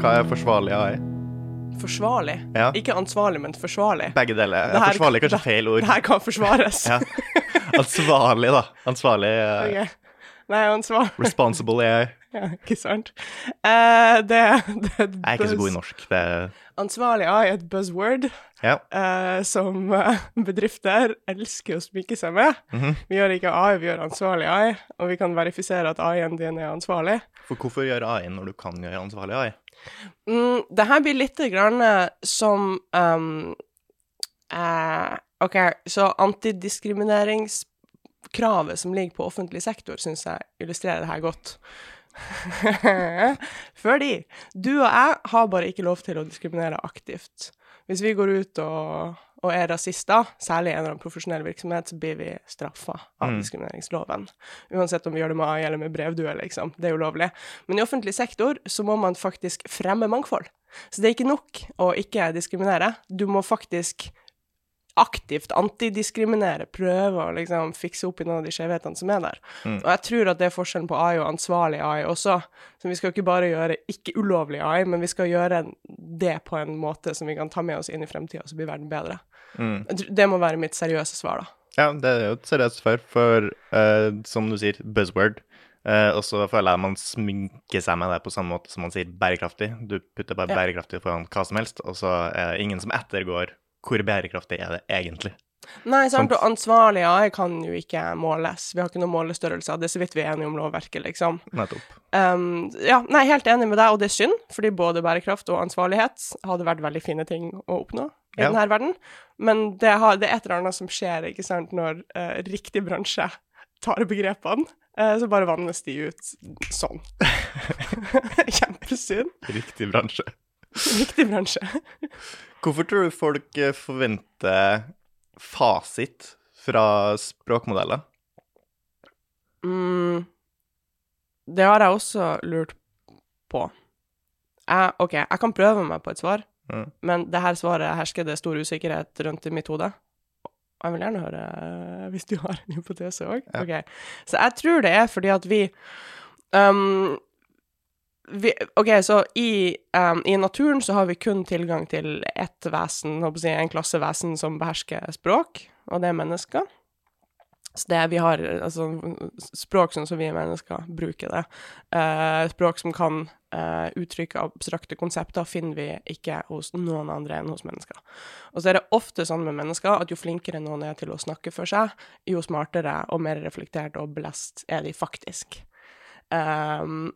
Hva er forsvarlig AI? Forsvarlig. Ja. Ikke ansvarlig, men forsvarlig. Begge deler. Dette, forsvarlig er kanskje det- feil ord. Det her kan forsvares. Ja. Ansvarlig, da. Ansvarlig Uh, okay. Nei, ansvar... Responsible AI. Ja, ikke sant? Uh, det, det er Jeg er ikke så god i norsk. Det Ansvarlig AI er et buzzword Ja. uh, som eh, bedrifter elsker å smykke seg med. Mhm. Vi gjør ikke AI, vi gjør ansvarlig AI, og vi kan verifisere at AI-en din er ansvarlig. For hvorfor gjøre AI når du kan gjøre ansvarlig AI? Mm, det her blir litt grann som um, uh, OK, så antidiskrimineringskravet som ligger på offentlig sektor, syns jeg illustrerer det her godt. Fordi du og jeg har bare ikke lov til å diskriminere aktivt. Hvis vi går ut og, og er rasister, særlig i en eller annen profesjonell virksomhet, så blir vi straffa av Mm. diskrimineringsloven. Uansett om vi gjør det med AI eller med brevdue, liksom. Det er ulovlig. Men i offentlig sektor så må man faktisk fremme mangfold. Så det er ikke nok å ikke diskriminere. Du må faktisk aktivt antidiskriminere, prøve å liksom fikse opp i noen av de skjevhetene som er der. Mm. Og jeg tror at det er forskjellen på AI og ansvarlig AI også. Så vi skal ikke bare gjøre ikke ulovlig AI, men vi skal gjøre det på en måte som vi kan ta med oss inn i fremtida, så blir verden bedre. Mm. Det må være mitt seriøse svar, da. Ja, det er jo et seriøst svar, for uh, som du sier, buzzword. Uh, og så føler jeg man sminker seg med det på samme måte som man sier bærekraftig. Du putter bare Ja. bærekraftig foran hva som helst, og så er det ingen som ettergår hvor bærekraftig er det egentlig. Nei, sant, Sant. og ansvarlig AI kan jo ikke måles. Vi har ikke noen målestørrelser. Det er så vidt vi er enige om lovverket, liksom. Nettopp. Um, ja, nei, helt enig med deg, og det er synd, fordi både bærekraft og ansvarlighet hadde vært veldig fine ting å oppnå i Ja. denne verden. Men det, har, det er et eller annet som skjer, ikke sant, når uh, riktig bransje tar begrepene, uh, så bare vannes de ut sånn. Kjempesynd. Riktig bransje. Riktig bransje. Hvorfor tror du folk eh, forventer fasit fra språkmodeller? Mm, det har jeg også lurt på. Jeg, OK, jeg kan prøve meg på et svar, Mm. men det her svaret hersker det stor usikkerhet rundt i mitt hode. Og Jeg vil gjerne høre eh, hvis du har en hypotese òg. Ja. OK. Så jeg tror det er fordi at vi um, vi, OK, så i, um, i naturen så har vi kun tilgang til ett vesen, håper jeg, en klasse vesen som behersker språk, og det er mennesker. Så det vi har altså, språk sånn som vi mennesker bruker det. uh, språk som kan uh, uttrykke abstrakte konsepter, finner vi ikke hos noen andre enn hos mennesker. Og så er det ofte sånn med mennesker at jo flinkere noen er til å snakke for seg, jo smartere og mer reflektert og belest er de faktisk. Um,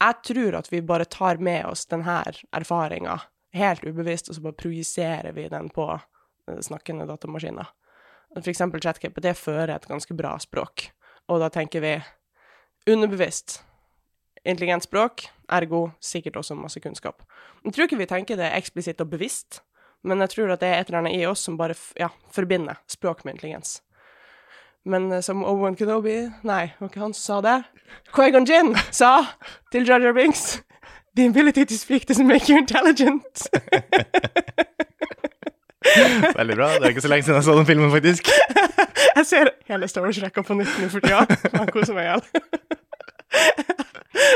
jeg tror at vi bare tar med oss denne erfaringa helt ubevisst, og så bare projiserer vi den på eh, snakkende datamaskiner. For eksempel ChatGPT fører et ganske bra språk, og da tenker vi underbevisst. Intelligent språk, ergo sikkert også masse kunnskap. Jeg tror ikke vi tenker det eksplisitt og bevisst, men jeg tror at det er et eller annet i oss som bare ja, forbinder språk med intelligens. Men eh, som Owen Kenobi Nei, var ikke han som sa det. Quaigon Jin sa til Jar Binks The ability to speak doesn't make you intelligent. Veldig bra. Det er ikke så lenge siden jeg så den filmen, faktisk. Jeg ser hele Star Wars-rekka på nytt nå for tida. Jeg koser meg i hjel.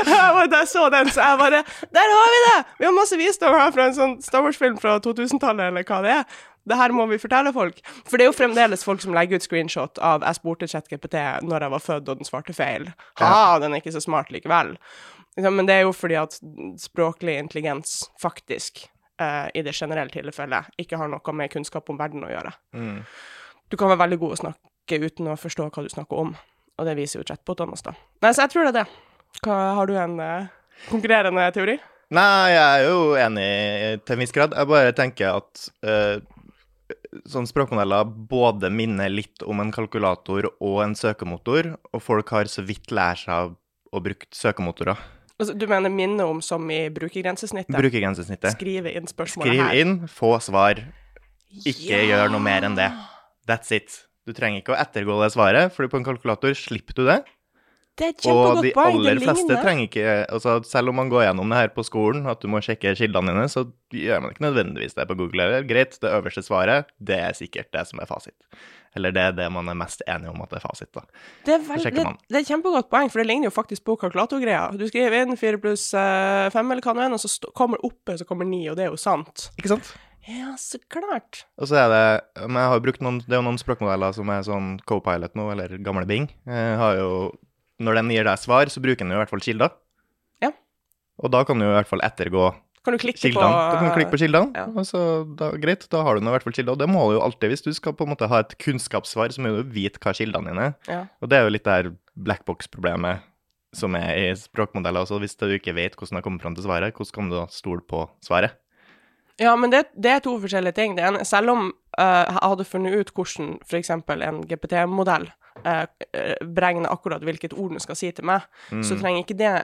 Da jeg så den, så jeg bare Der har vi det! Vi har masse visdom her fra en sånn Star Wars-film fra 2000-tallet, eller hva det er. Det her må vi fortelle folk. For det er jo fremdeles folk som legger ut screenshot av jeg spurte ChatGPT når jeg var født, og den svarte feil. Ha, den er ikke så smart likevel. Men det er jo fordi at språklig intelligens faktisk, eh, i det generelle tilfellet, ikke har noe med kunnskap om verden å gjøre. Mm. Du kan være veldig god å snakke uten å forstå hva du snakker om, og det viser jo chatbotene oss, da. Nei, så jeg tror det er det. Hva, har du en eh, konkurrerende teori? Nei, jeg er jo enig til en viss grad. Jeg bare tenker at uh, sånne språkmodeller både minner litt om en kalkulator og en søkemotor, og folk har så vidt lært seg å bruke søkemotorer. Altså, du mener minne om som i brukergrensesnittet? Brukergrensesnittet. Skrive inn spørsmålet Skriv her. inn, få svar. Ikke Ja. gjør noe mer enn det. That's it. Du trenger ikke å ettergå det svaret, for på en kalkulator slipper du det. Det er et Og de aller fleste trenger ikke altså Selv om man går gjennom det her på skolen, at du må sjekke kildene dine, så gjør man ikke nødvendigvis det på Google. Eller, greit, det øverste svaret, det er sikkert det som er fasit. Eller det er det man er mest enig om at det er fasit, da. Det er, vel, det, det er kjempegodt poeng, for det ligner jo faktisk på kalkulatorgreia. Du skriver inn 4 pluss 5, eller hva det er, og så kommer oppe, så kommer 9, og det er jo sant. Ikke sant? Ja, så klart. Og så er det Men jeg har brukt noen Det er jo noen språkmodeller som er sånn Copilot nå, eller gamle Bing. Jeg har jo Når den gir deg svar, så bruker den jo i hvert fall kilder. Ja. Og da kan du i hvert fall ettergå Kan du klikke kildene. på Da kan du klikke på kildene, ja. og så da, greit, da har du nå i hvert fall kilder. Og det må du jo alltid, hvis du skal på en måte ha et kunnskapssvar, så må du vite hva kildene dine er. Ja. Og det er jo litt det her blackbox-problemet som er i språkmodeller også. Hvis du ikke vet hvordan du har kommet fram til svaret, hvordan kan du da stole på svaret? Ja, men det, det er to forskjellige ting. Det ene, selv om uh, jeg hadde funnet ut hvordan f.eks. en GPT-modell uh, beregne akkurat hvilket ord den skal si til meg, så trenger ikke det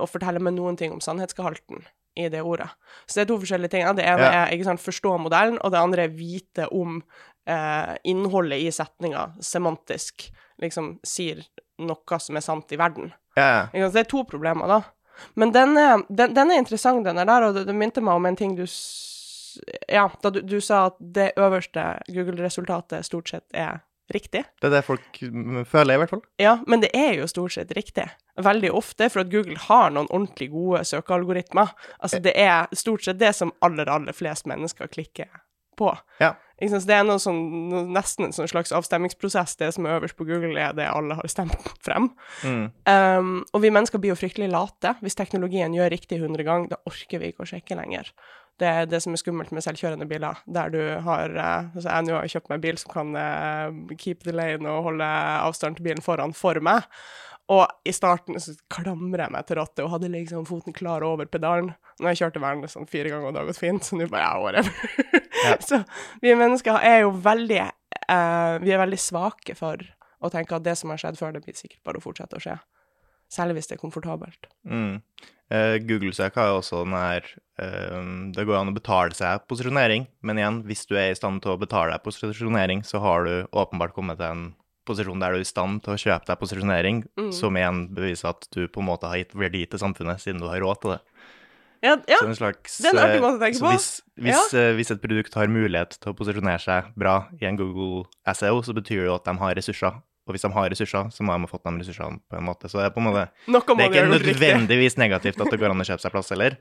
å fortelle meg noen ting om sannhetsgehalten i det ordet. Så det er to forskjellige ting. Det ene Ja. er ikke sant, forstå modellen, og det andre er vite om eh, innholdet i setninga semantisk liksom sier noe som er sant i verden. Ja, Det er to problemer, da. Men den er, den, den er interessant, den der, og det, det minte meg om en ting du Ja, da du, du sa at det øverste Google-resultatet stort sett er riktig. det er det folk mm, føler, i hvert fall. Ja, men det er jo stort sett riktig. Veldig ofte, for at Google har noen ordentlig gode søkealgoritmer. Altså, det er stort sett det som aller, aller flest mennesker klikker på. Ja. Så det er sånn, nesten en sånn slags avstemmingsprosess. Det som er øverst på Google, er det alle har stemt frem. Mm. Um, og vi mennesker blir jo fryktelig late. Hvis teknologien gjør riktig 100 ganger, da orker vi ikke å sjekke lenger. Det er det som er skummelt med selvkjørende biler, der du har eh, altså Jeg nå har kjøpt meg en bil som kan eh, keep the lane og holde avstand til bilen foran for meg. Og i starten så klamrer jeg meg til rattet og hadde liksom foten klar over pedalen. Når jeg kjørte verden sånn fire ganger, og det har gått fint, så nå bare ja, whatever. Ja. så vi mennesker er jo veldig eh, Vi er veldig svake for å tenke at det som har skjedd før, det blir sikkert bare å fortsette å skje. Særlig hvis det er komfortabelt. Mm. Eh, Google-søk har jo også den her eh, Det går an å betale seg posisjonering, men igjen, hvis du er i stand til å betale deg posisjonering, så har du åpenbart kommet til en posisjon der du er i stand til å kjøpe deg posisjonering, Mm. som igjen beviser at du på en måte har gitt verdi til samfunnet, siden du har råd til det. Ja, ja. Så en slags, det er en artig eh, måte å tenke så på. Hvis, hvis, eh, hvis et produkt har mulighet til å posisjonere seg bra i en Google SEO, så betyr det jo at de har ressurser. Og hvis de har ressurser, så må de ha fått de ressursene på en måte. Så det er på en måte Noe det er ikke nødvendigvis negativt at det går an å kjøpe seg plass heller.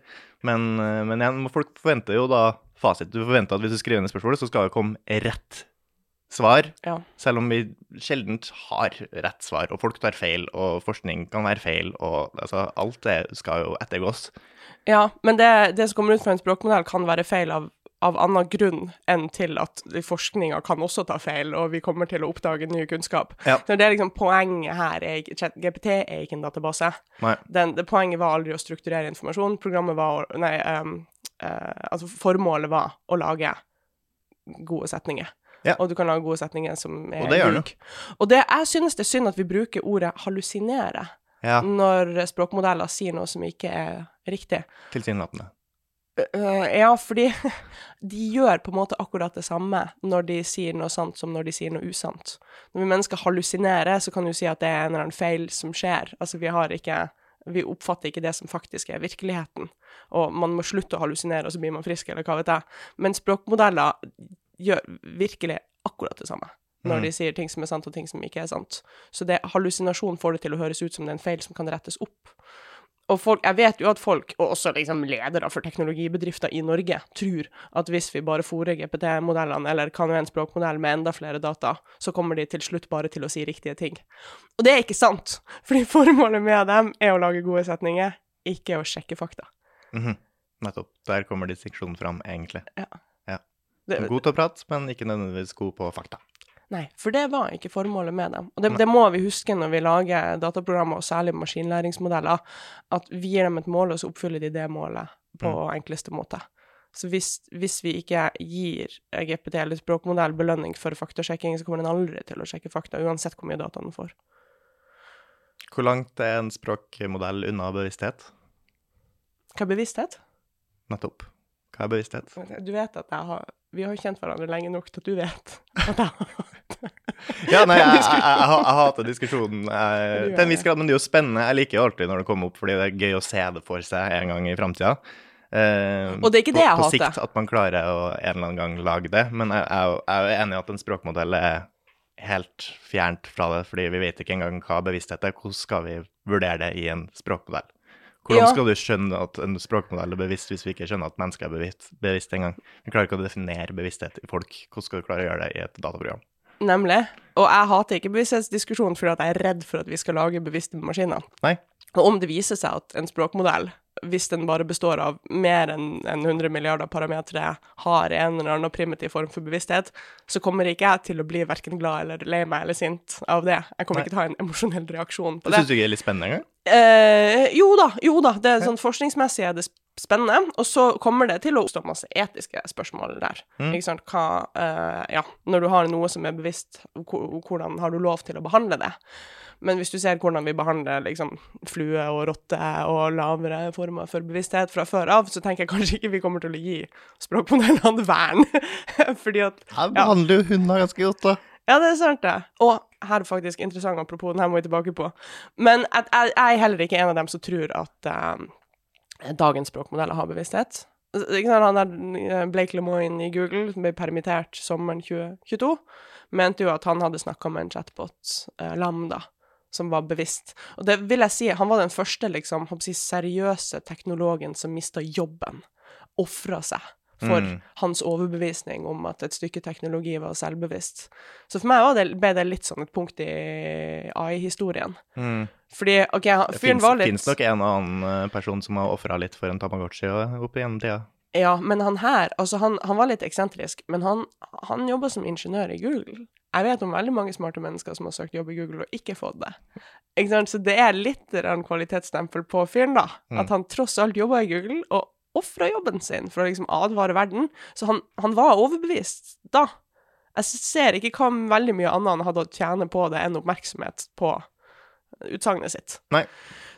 Men, eh, men igjen, folk forventer jo da fasit. Du forventer at hvis du skriver inn et spørsmål, så skal det komme rett svar. Ja. Selv om vi sjeldent har rett svar, og folk tar feil, og forskning kan være feil, og altså, alt det skal jo ettergås. Ja, men det, det som kommer ut fra en språkmodell, kan være feil av, av annen grunn enn til at forskninga kan også ta feil, og vi kommer til å oppdage ny kunnskap. Ja. Så det er liksom Poenget her er GPT er ikke en database. Den, det Poenget var aldri å strukturere informasjon. Programmet var Nei, um, uh, altså formålet var å lage gode setninger. Ja. Og du kan lage gode setninger som er Og det gjør du. Og det, jeg synes det er synd at vi bruker ordet hallusinere Ja, når språkmodeller sier noe som ikke er riktig. tilsynelatende. Øh, ja, fordi de gjør på en måte akkurat det samme når de sier noe sant som når de sier noe usant. Når vi mennesker hallusinerer, så kan du si at det er en eller annen feil som skjer. Altså, vi har ikke Vi oppfatter ikke det som faktisk er virkeligheten. Og man må slutte å hallusinere, og så blir man frisk, eller hva vet jeg. Men språkmodeller gjør virkelig akkurat det samme når Mm. de sier ting som er sant, og ting som ikke er sant. Så det, hallusinasjon får det til å høres ut som det er en feil som kan rettes opp. Og folk, jeg vet jo at folk, og også liksom ledere for teknologibedrifter i Norge, tror at hvis vi bare fòrer GPT-modellene, eller kan jo en språkmodell med enda flere data, så kommer de til slutt bare til å si riktige ting. Og det er ikke sant, fordi formålet med dem er å lage gode setninger, ikke å sjekke fakta. Mhm. Nettopp. Der kommer distinksjonen fram, egentlig. Det, God til å prate, men ikke nødvendigvis god på fakta. Nei, for det var ikke formålet med dem. Og det, det må vi huske når vi lager dataprogrammer, og særlig maskinlæringsmodeller, at vi gir dem et mål, og så oppfyller de det målet på enkleste måte. Så hvis, hvis vi ikke gir GPT eller språkmodell belønning for faktasjekking, så kommer den aldri til å sjekke fakta, uansett hvor mye data den får. Hvor langt er en språkmodell unna bevissthet? Hva er bevissthet? Nettopp. Hva er bevissthet? Du vet at jeg har Vi har kjent hverandre lenge nok til at du vet at jeg har Ja, nei, jeg, jeg, jeg, jeg, hater diskusjonen til en viss grad, men det er jo spennende. Jeg liker jo alltid når det kommer opp, fordi det er gøy å se det for seg en gang i framtida. Eh, Og det er ikke det jeg jeg på hater. sikt at man klarer å en eller annen gang lage det, men jeg, er jo- enig i at en språkmodell er helt fjernt fra det, fordi vi vet ikke engang hva bevissthet er. Hvordan skal vi vurdere det i en språkmodell? Hvordan skal du skjønne at en språkmodell er bevisst hvis vi ikke skjønner at mennesker er bevisst, bevisst engang? Vi klarer ikke å definere bevissthet i folk. Hvordan skal du klare å gjøre det i et dataprogram? Nemlig. Og jeg hater ikke bevissthetsdiskusjon fordi at jeg er redd for at vi skal lage bevisste maskiner. Nei. Og om det viser seg at en språkmodell, hvis den bare består av mer enn enn 100 milliarder parametere, har en eller annen primitiv form for bevissthet, så kommer ikke jeg til å bli verken glad eller lei meg eller sint av det. Jeg kommer Nei. ikke til å ha en emosjonell reaksjon på Det det. syns du ikke er litt spennende engang? Eh, jo da, jo da. Det er sånn Forskningsmessig er det spennende. Og så kommer det til å oppstå masse etiske spørsmål der. Mm. Ikke sant? Hva eh, Ja, når du har noe som er bevisst, hvordan har du lov til å behandle det? Men hvis du ser hvordan vi behandler liksom, flue og rotte og lavere former for bevissthet fra før av, så tenker jeg kanskje ikke vi kommer til å gi språkmodellene vern. Fordi at Her behandler jo hunder ganske godt, da. ja, det er sant, det. Og her er faktisk interessant apropos, den her må vi tilbake på. Men at jeg, jeg er heller ikke en av dem som tror at eh, dagens språkmodeller har bevissthet. Han der eh, Blake Lemoine i Google, som ble permittert sommeren 2022, mente jo at han hadde snakka med en chatbot, eh, Lambda, som var bevisst. Og det vil jeg si, han var den første liksom, si, seriøse teknologen som mista jobben. Ofra seg for Mm. hans overbevisning om at et stykke teknologi var selvbevisst. Så for meg det, ble det litt sånn et punkt i AI-historien. Mm. Fordi, OK, fyren var litt fins nok en og annen eh, person som har ofra litt for en Tamagotchi opp igjennom tida. Ja, men han her, altså han, han var litt eksentrisk, men han, han jobba som ingeniør i Google. Jeg vet om veldig mange smarte mennesker som har søkt jobb i Google og ikke fått det. Ikke sant? Så det er litt en kvalitetsstempel på fyren, da. Mm. At han tross alt jobba i Google og ofra jobben sin for å liksom advare verden. Så han, han var overbevist da. Jeg ser ikke hva veldig mye annet han hadde å tjene på det enn oppmerksomhet på utsagnet sitt. Nei.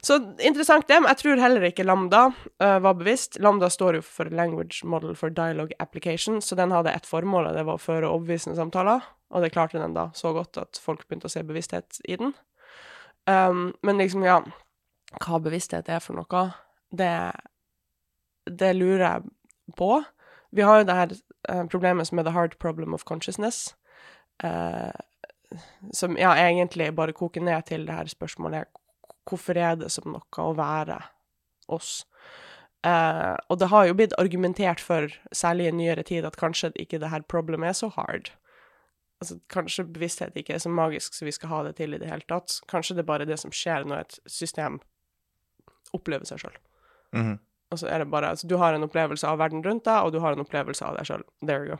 Så interessant det, men jeg tror heller ikke Lambda uh, var bevisst. Lambda står jo for Language Model for Dialogue Application, så den hadde ett formål, og det var å føre overbevisende samtaler, og det klarte den da så godt at folk begynte å se bevissthet i den. Um, men liksom, ja, hva bevissthet er for noe, det, det lurer jeg på. Vi har jo det her uh, problemet som er the hard problem of consciousness, eh, som ja, egentlig bare koker ned til det her spørsmålet hvorfor er det som noe å være oss? Eh, og det har jo blitt argumentert for, særlig i nyere tid, at kanskje ikke det her problemet er så hard. Altså, kanskje bevissthet ikke er så magisk som vi skal ha det til i det hele tatt. Kanskje det er bare det som skjer når et system opplever seg sjøl. Og så er det bare altså, Du har en opplevelse av verden rundt deg, og du har en opplevelse av deg sjøl. There you go.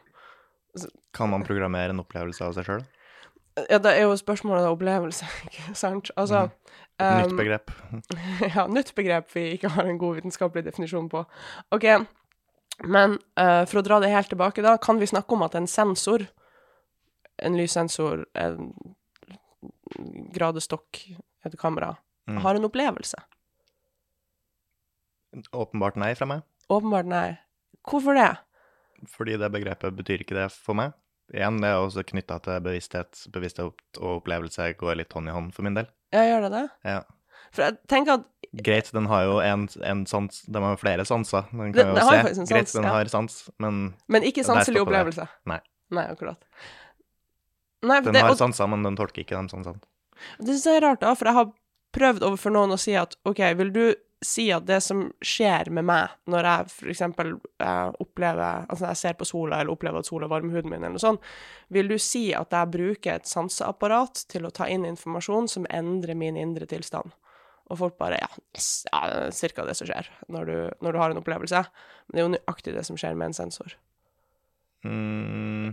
Kan man programmere en opplevelse av seg sjøl? Ja, det er jo spørsmålet om opplevelse, ikke sant? Altså Nytt um, begrep. ja, nytt begrep vi ikke har en god vitenskapelig definisjon på. OK, men uh, for å dra det helt tilbake, da, kan vi snakke om at en sensor, en lyssensor, en gradestokk, et kamera, Mm. har en opplevelse? Åpenbart nei fra meg. Åpenbart nei. Hvorfor det? Fordi det begrepet betyr ikke det for meg. Igjen, det er også knytta til bevissthet. Bevissthet og opplevelse går litt hånd i hånd for min del. Ja, gjør det det? Ja. For jeg tenker at Greit, den har jo en, en sans De har jo flere sanser. Den Den- kan jo den se. en Greit, den ja. har sans, men Men ikke sanselig opplevelse. Nei. Nei, akkurat. Nei, den det, har og, sanser, men den tolker ikke de sansene. det synes jeg er rart, da, for jeg har prøvd overfor noen å si at OK, vil du si at det som skjer med meg når jeg eksempel eh, opplever Altså når jeg ser på sola, eller opplever at sola varmer huden min, eller noe sånt, vil du si at jeg bruker et sanseapparat til å ta inn informasjon som endrer min indre tilstand? Og folk bare Ja, yes, ja det er cirka det som skjer når du, når du har en opplevelse. Men det er jo nøyaktig det som skjer med en sensor. Mm,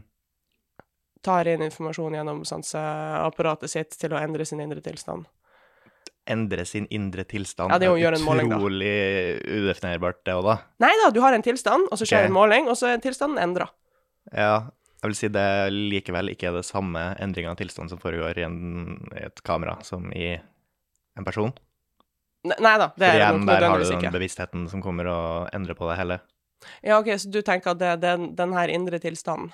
Tar inn informasjon gjennom sanseapparatet sitt til å endre sin indre tilstand. Endre sin indre tilstand. Ja, det er jo å gjøre en måling, da. Utrolig udefinerbart, det òg, da. Nei da, du har en tilstand, og så skjer okay. en måling, og så er tilstanden endra. Ja, jeg vil si det likevel ikke er det samme endringa av tilstand som foregår i, en, i et kamera som i en person. Nei da, det er igjen, ikke. der har du den ikke. bevisstheten som kommer og endrer på det hele. Ja, OK, så du tenker at det er den, den her indre tilstanden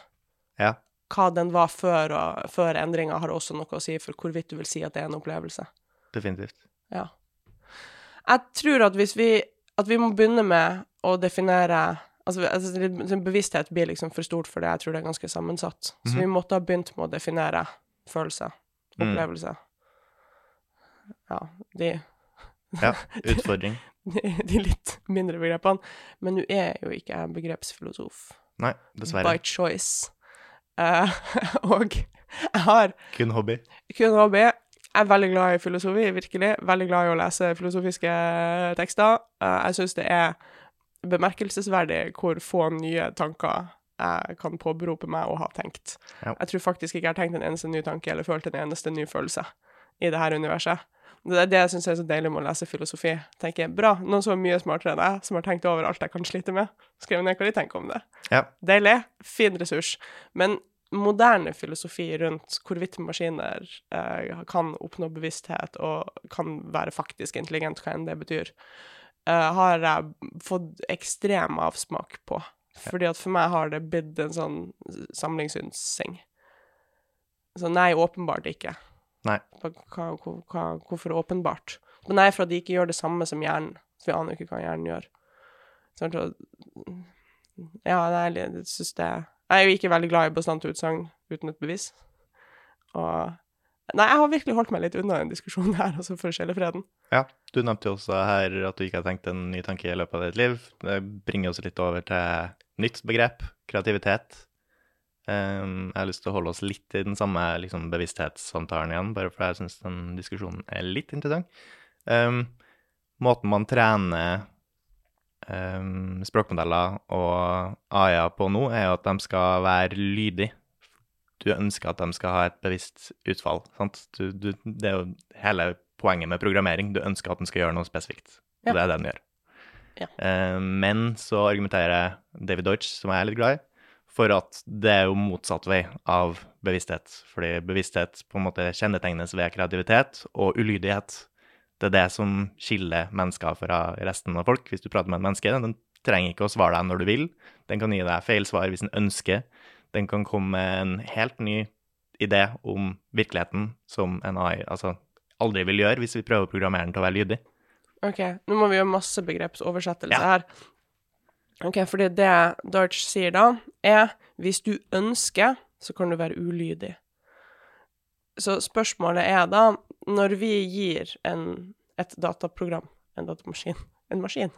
Ja. hva den var før, og, før endringa, har også noe å si for hvorvidt du vil si at det er en opplevelse. Definitivt. Ja. Jeg tror at hvis vi At vi må begynne med å definere Altså, altså sånn bevissthet blir liksom for stort for det. Jeg tror det er ganske sammensatt. Så vi måtte ha begynt med å definere følelse, Mm. opplevelse. Ja, de, Ja, utfordring. de, de litt mindre begrepene. Men nå er jo ikke jeg begrepsfilosof. Nei, dessverre. By choice. Uh, og jeg har Kun hobby. kun hobby. Jeg er veldig glad i filosofi, virkelig. Veldig glad i å lese filosofiske tekster. Eh, jeg syns det er bemerkelsesverdig hvor få nye tanker jeg kan påberope meg å ha tenkt. Ja. Jeg tror faktisk ikke jeg har tenkt en eneste ny tanke eller følt en eneste ny følelse i det her universet. Det er det jeg syns er så deilig med å lese filosofi. Tenker, Bra, noen som er mye smartere enn jeg, som har tenkt over alt jeg kan slite med. Skrev ned hva de tenker om det. Ja. Deilig. Fin ressurs. Men moderne filosofi rundt hvorvidt maskiner eh, kan oppnå bevissthet og kan være faktisk intelligent, hva enn det betyr, eh, har jeg fått ekstrem avsmak på. Fordi at for meg har det blitt en sånn samlingssynsing. Så nei, åpenbart ikke. Nei. Hva, hva, hvorfor åpenbart? Men nei, for at de ikke gjør det samme som hjernen. Så vi aner jo ikke hva hjernen gjør. Sånn ja, nei, jeg syns det Jeg er jo ikke veldig glad i bastante utsagn uten et bevis. Og Nei, jeg har virkelig holdt meg litt unna den diskusjonen her, altså for sjelefreden. Ja, du nevnte jo også her at du ikke har tenkt en ny tanke i løpet av ditt liv. Det bringer oss litt over til nytt begrep, kreativitet. Um, jeg har lyst til å holde oss litt i den samme liksom, bevissthetssamtalen igjen, bare fordi jeg syns den diskusjonen er litt interessant. Um, måten man trener um, språkmodeller og AI-er på nå, er jo at de skal være lydige. Du ønsker at de skal ha et bevisst utfall. Sant? Du, du, det er jo hele poenget med programmering. Du ønsker at den skal gjøre noe spesifikt. Ja. det er det den gjør. Ja. Uh, men så argumenterer David Deutsch, som jeg er litt glad i, for at det er jo motsatt vei av bevissthet. Fordi bevissthet på en måte kjennetegnes ved kreativitet og ulydighet. Det er det som skiller mennesker fra resten av folk. Hvis du prater med en menneske, den trenger ikke å svare deg når du vil. Den kan gi deg feil svar hvis den ønsker. Den kan komme med en helt ny idé om virkeligheten som en AI altså, aldri vil gjøre hvis vi prøver å programmere den til å være lydig. OK, nå må vi gjøre masse begrepsoversettelse Ja. her. OK, fordi det Darch sier da, er hvis du ønsker, så kan du være ulydig. Så spørsmålet er da, når vi gir en, et dataprogram, en datamaskin, en maskin,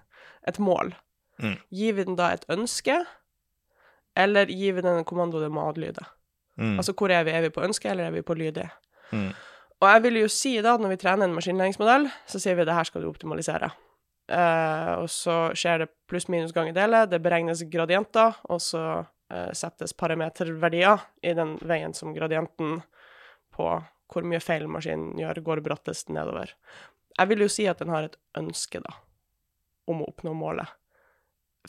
et mål, Mm. gir vi den da et ønske, eller gir vi den en kommando det må adlyde? Mm. Altså, hvor er vi? Er vi på ønske, eller er vi på lydig? Mm. Og jeg vil jo si da, at når vi trener en maskinlæringsmodell, så sier vi det her skal du optimalisere. Uh, og så skjer det pluss-minus gang i delet, det beregnes gradienter, og så uh, settes parameterverdier i den veien som gradienten på hvor mye feil maskinen gjør, går brattest nedover. Jeg vil jo si at den har et ønske, da, om å oppnå målet.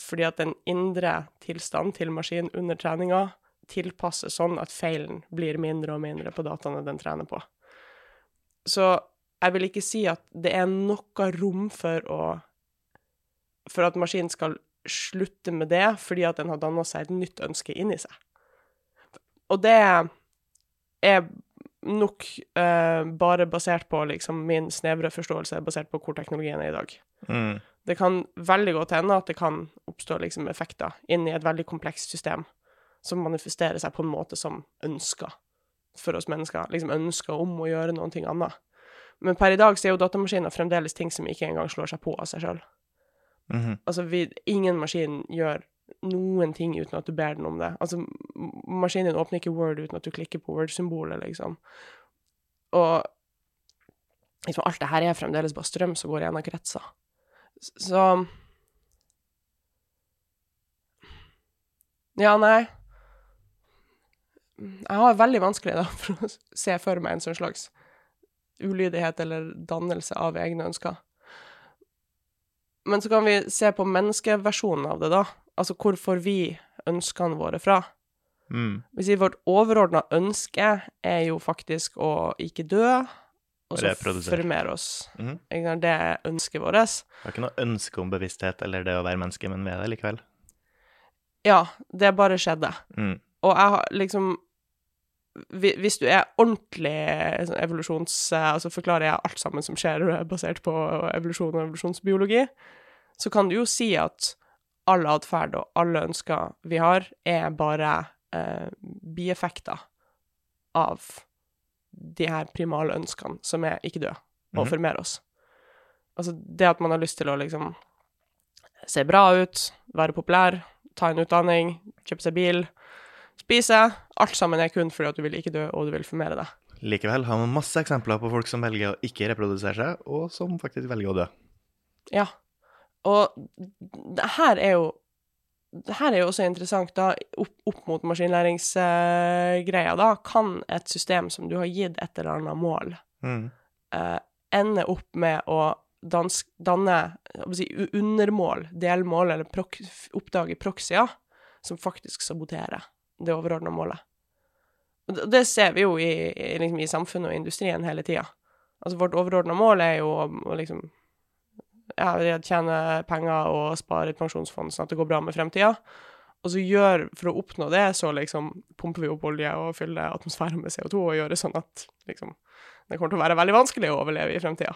Fordi at den indre tilstand til maskinen under treninga tilpasses sånn at feilen blir mindre og mindre på dataene den trener på. Så jeg vil ikke si at det er noe rom for å For at maskinen skal slutte med det fordi at den har danna seg et nytt ønske inni seg. Og det er nok eh, bare basert på liksom min snevre forståelse, basert på hvor teknologien er i dag. Mm. Det kan veldig godt hende at det kan oppstå liksom effekter inn i et veldig komplekst system som manifesterer seg på en måte som ønsker for oss mennesker. Liksom ønsker om å gjøre noe annet. Men per i dag så er jo datamaskiner fremdeles ting som ikke engang slår seg på av seg sjøl. Mhm. Altså, vi, ingen maskin gjør noen ting uten at du ber den om det. Altså, maskinen åpner ikke Word uten at du klikker på Word-symbolet, liksom. Og liksom, alt det her er fremdeles bare strøm som går gjennom kretser. Så Ja, nei. Jeg har veldig vanskelig da for å se for meg en sånn slags ulydighet eller dannelse av egne ønsker. Men så kan vi se på menneskeversjonen av det, da. Altså hvor får vi ønskene våre fra? Mm. Vi sier vårt overordna ønske er jo faktisk å ikke dø, og så formere oss. Mm -hmm. Det er ønsket vårt. Det er ikke noe ønske om bevissthet eller det å være menneske, men vi er det likevel. Ja, det bare skjedde. Mm. Og jeg har liksom Hvis du er ordentlig sånn evolusjons... Altså forklarer jeg alt sammen som skjer basert på evolusjon og evolusjonsbiologi, så kan du jo si at all atferd og alle ønsker vi har, er bare eh, bieffekter av de her primale ønskene som er ikke døde, og Mhm. formere oss. Altså det at man har lyst til å liksom se bra ut, være populær, ta en utdanning, kjøpe seg bil, spise, alt sammen er kun fordi at du vil ikke dø, og du vil formere deg. Likevel har man masse eksempler på folk som velger å ikke reprodusere seg, og som faktisk velger å dø. Ja. Og det her er jo det her er jo også interessant, da, opp, opp mot maskinlæringsgreia, da. Kan et system som du har gitt et eller annet mål, Mm. uh, ende opp med å dans, danne si, undermål, delmål, eller prok, oppdage proxyer, som faktisk saboterer det overordna målet. Og det, det ser vi jo i, i, liksom, i samfunnet og industrien hele tida. Altså, vårt overordna mål er jo å, å liksom ja, tjene penger og spare et pensjonsfond sånn at det går bra med fremtida. Og så gjør, for å oppnå det, så liksom pumper vi opp olje og fyller atmosfæren med CO2 og gjør det sånn at liksom det kommer til å være veldig vanskelig å overleve i fremtida.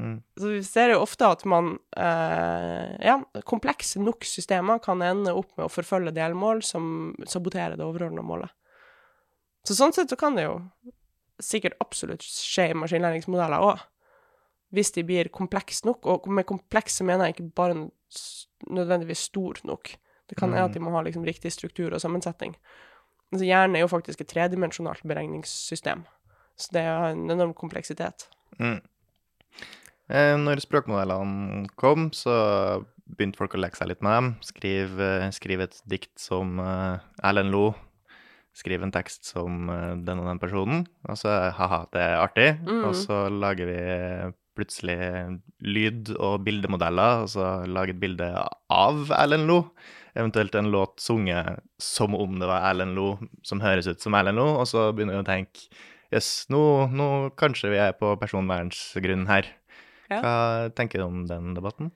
Mm. Så vi ser jo ofte at man eh, Ja, komplekse nok systemer kan ende opp med å forfølge delmål som saboterer det overordna målet. Så sånn sett så kan det jo sikkert absolutt skje i maskinlæringsmodeller òg. Hvis de blir komplekse nok, og med komplekse mener jeg ikke bare nødvendigvis stor nok. Det kan hende at de må ha liksom riktig struktur og sammensetning. Altså hjernen er jo faktisk et tredimensjonalt beregningssystem. Så det har en enorm kompleksitet. Mm. Eh, når språkmodellene kom, så begynte folk å leke seg litt med dem. Skriv, eh, skriv et dikt som eh, Erlend Lo. Skriv en tekst som den og den personen. Og så ha-ha, det er artig. Mm. Og så lager vi plutselig lyd- og bildemodeller, og så lager et bilde av Erlend Lo. Eventuelt en låt sunget som om det var Erlend Lo, som høres ut som Erlend Lo, og så begynner vi å tenke Jøss, nå, nå kanskje vi er på personvernsgrunn her. Ja. Hva tenker du om den debatten?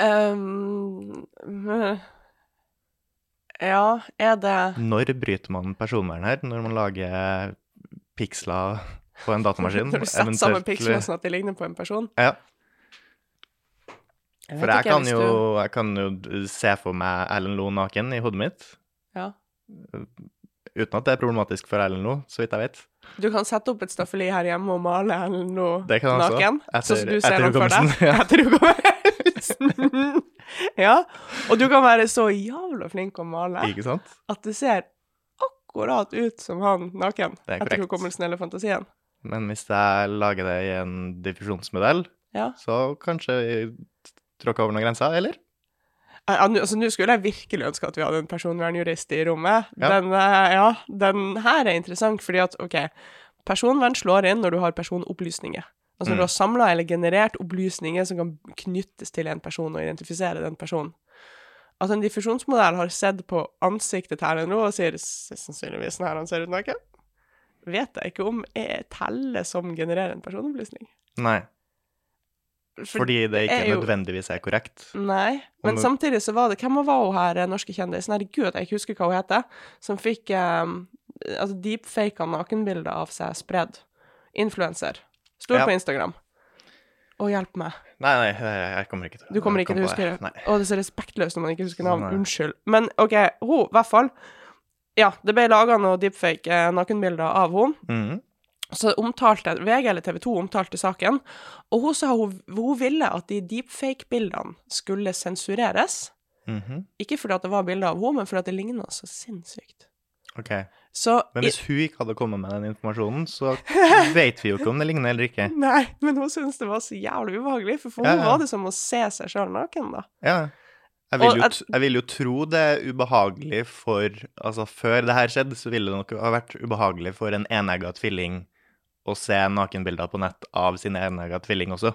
Um, ja, er det Når bryter man personvern her? Når man lager piksler på en datamaskin? Når du setter sammen Eventuelt- piksler sånn at de ligner på en person? Ja, Jeg for jeg kan, jo, jeg kan jo se for meg Erlend Loe naken i hodet mitt. Ja. Uten at det er problematisk for Erlend Loe, så vidt jeg vet. Du kan sette opp et staffeli her hjemme og male Erlend Loe naken. Etter- sånn som du ser han for deg. ja. Etter hukommelsen. ja. Og du kan være så jævla flink å male Ikke sant? at det ser akkurat ut som han naken. Er Etter hukommelsen eller fantasien. Men hvis jeg lager det i en diffusjonsmodell, Ja. så kanskje vi tråkker over noen grenser, eller? Ja, nå- altså, Nå skulle jeg virkelig ønske at vi hadde en personvernjurist i rommet. Ja. Den, eh, ja, den her er interessant fordi at, OK, personvern slår inn når du har personopplysninger. Altså når Mm. du har samla eller generert opplysninger som kan knyttes til en person og identifisere den personen. At en diffusjonsmodell har sett på ansiktet til Erlend Roe og sier sannsynligvis sånn her han ser ut naken, vet jeg ikke om er teller som genererer en personopplysning. Nei, For- fordi det ikke er jo- nødvendigvis er korrekt. Nei, men Om- samtidig så var det Hvem var hun her, eh, norske kjendisen? Herregud, jeg ikke husker hva hun heter. Som fikk um, altså deepfaka nakenbilder av seg spredd. Influenser. Stor Ja. på Instagram. Å, hjelp meg. Nei, nei, jeg kommer ikke til Du kommer ikke til å huske det. Å, det er så respektløst når man ikke husker navn. Unnskyld. Men OK, hun, i hvert fall. Ja, det ble laga noe deepfake eh, nakenbilder av henne. Mm. Så omtalte VG eller TV 2 omtalte saken, og hun sa hun, hun ville at de deepfake-bildene skulle sensureres. Mhm. Ikke fordi at det var bilder av henne, men fordi at det ligna så sinnssykt. Ok. Så Men hvis hun ikke hadde kommet med den informasjonen, så vet vi jo ikke om det ligner eller ikke. Nei, men hun syntes det var så jævlig ubehagelig, for for Ja, henne var det som å se seg sjøl naken, da. Ja. Jeg vil, jo, jeg vil jo tro det er ubehagelig for Altså, før det her skjedde, så ville det nok ha vært ubehagelig for en enegga tvilling å se nakenbilder på nett av sin enegga tvilling også.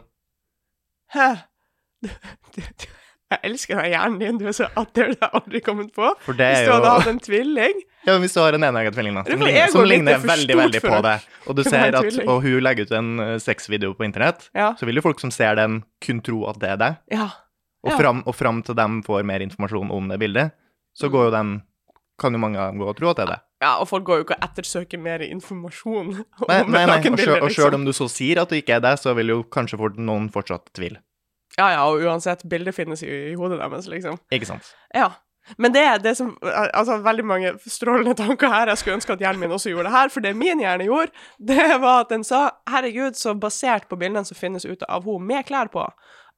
Hæ? Du, du, du, jeg elsker den hjernen din, du er så at det har jeg aldri kommet på. For det Hvis er du hadde jo hatt en tvilling Ja, men hvis du har en enegga tvilling, da, som ligner, som er ligner veldig, veldig på deg, og du ser at. Og hun legger ut en sexvideo på internett, Ja. så vil jo folk som ser den, kun tro at det er deg. Ja. Og, Ja. fram, og fram til de får mer informasjon om det bildet, så går jo de Kan jo mange gå og tro at det er det. Ja, og folk går jo ikke og ettersøker mer informasjon om Nei, nei, nei. Og sjøl- og sjøl liksom. om du så sier at det ikke er det, så vil jo kanskje noen fortsatt tvile. Ja, ja, og uansett, bildet finnes jo i hodet deres, liksom. Ikke sant? Ja. Men det er det som Altså, veldig mange strålende tanker her. Jeg skulle ønske at hjernen min også gjorde det her, for det min hjerne gjorde, det var at den sa Herregud, så basert på bildene som finnes ute av henne med klær på,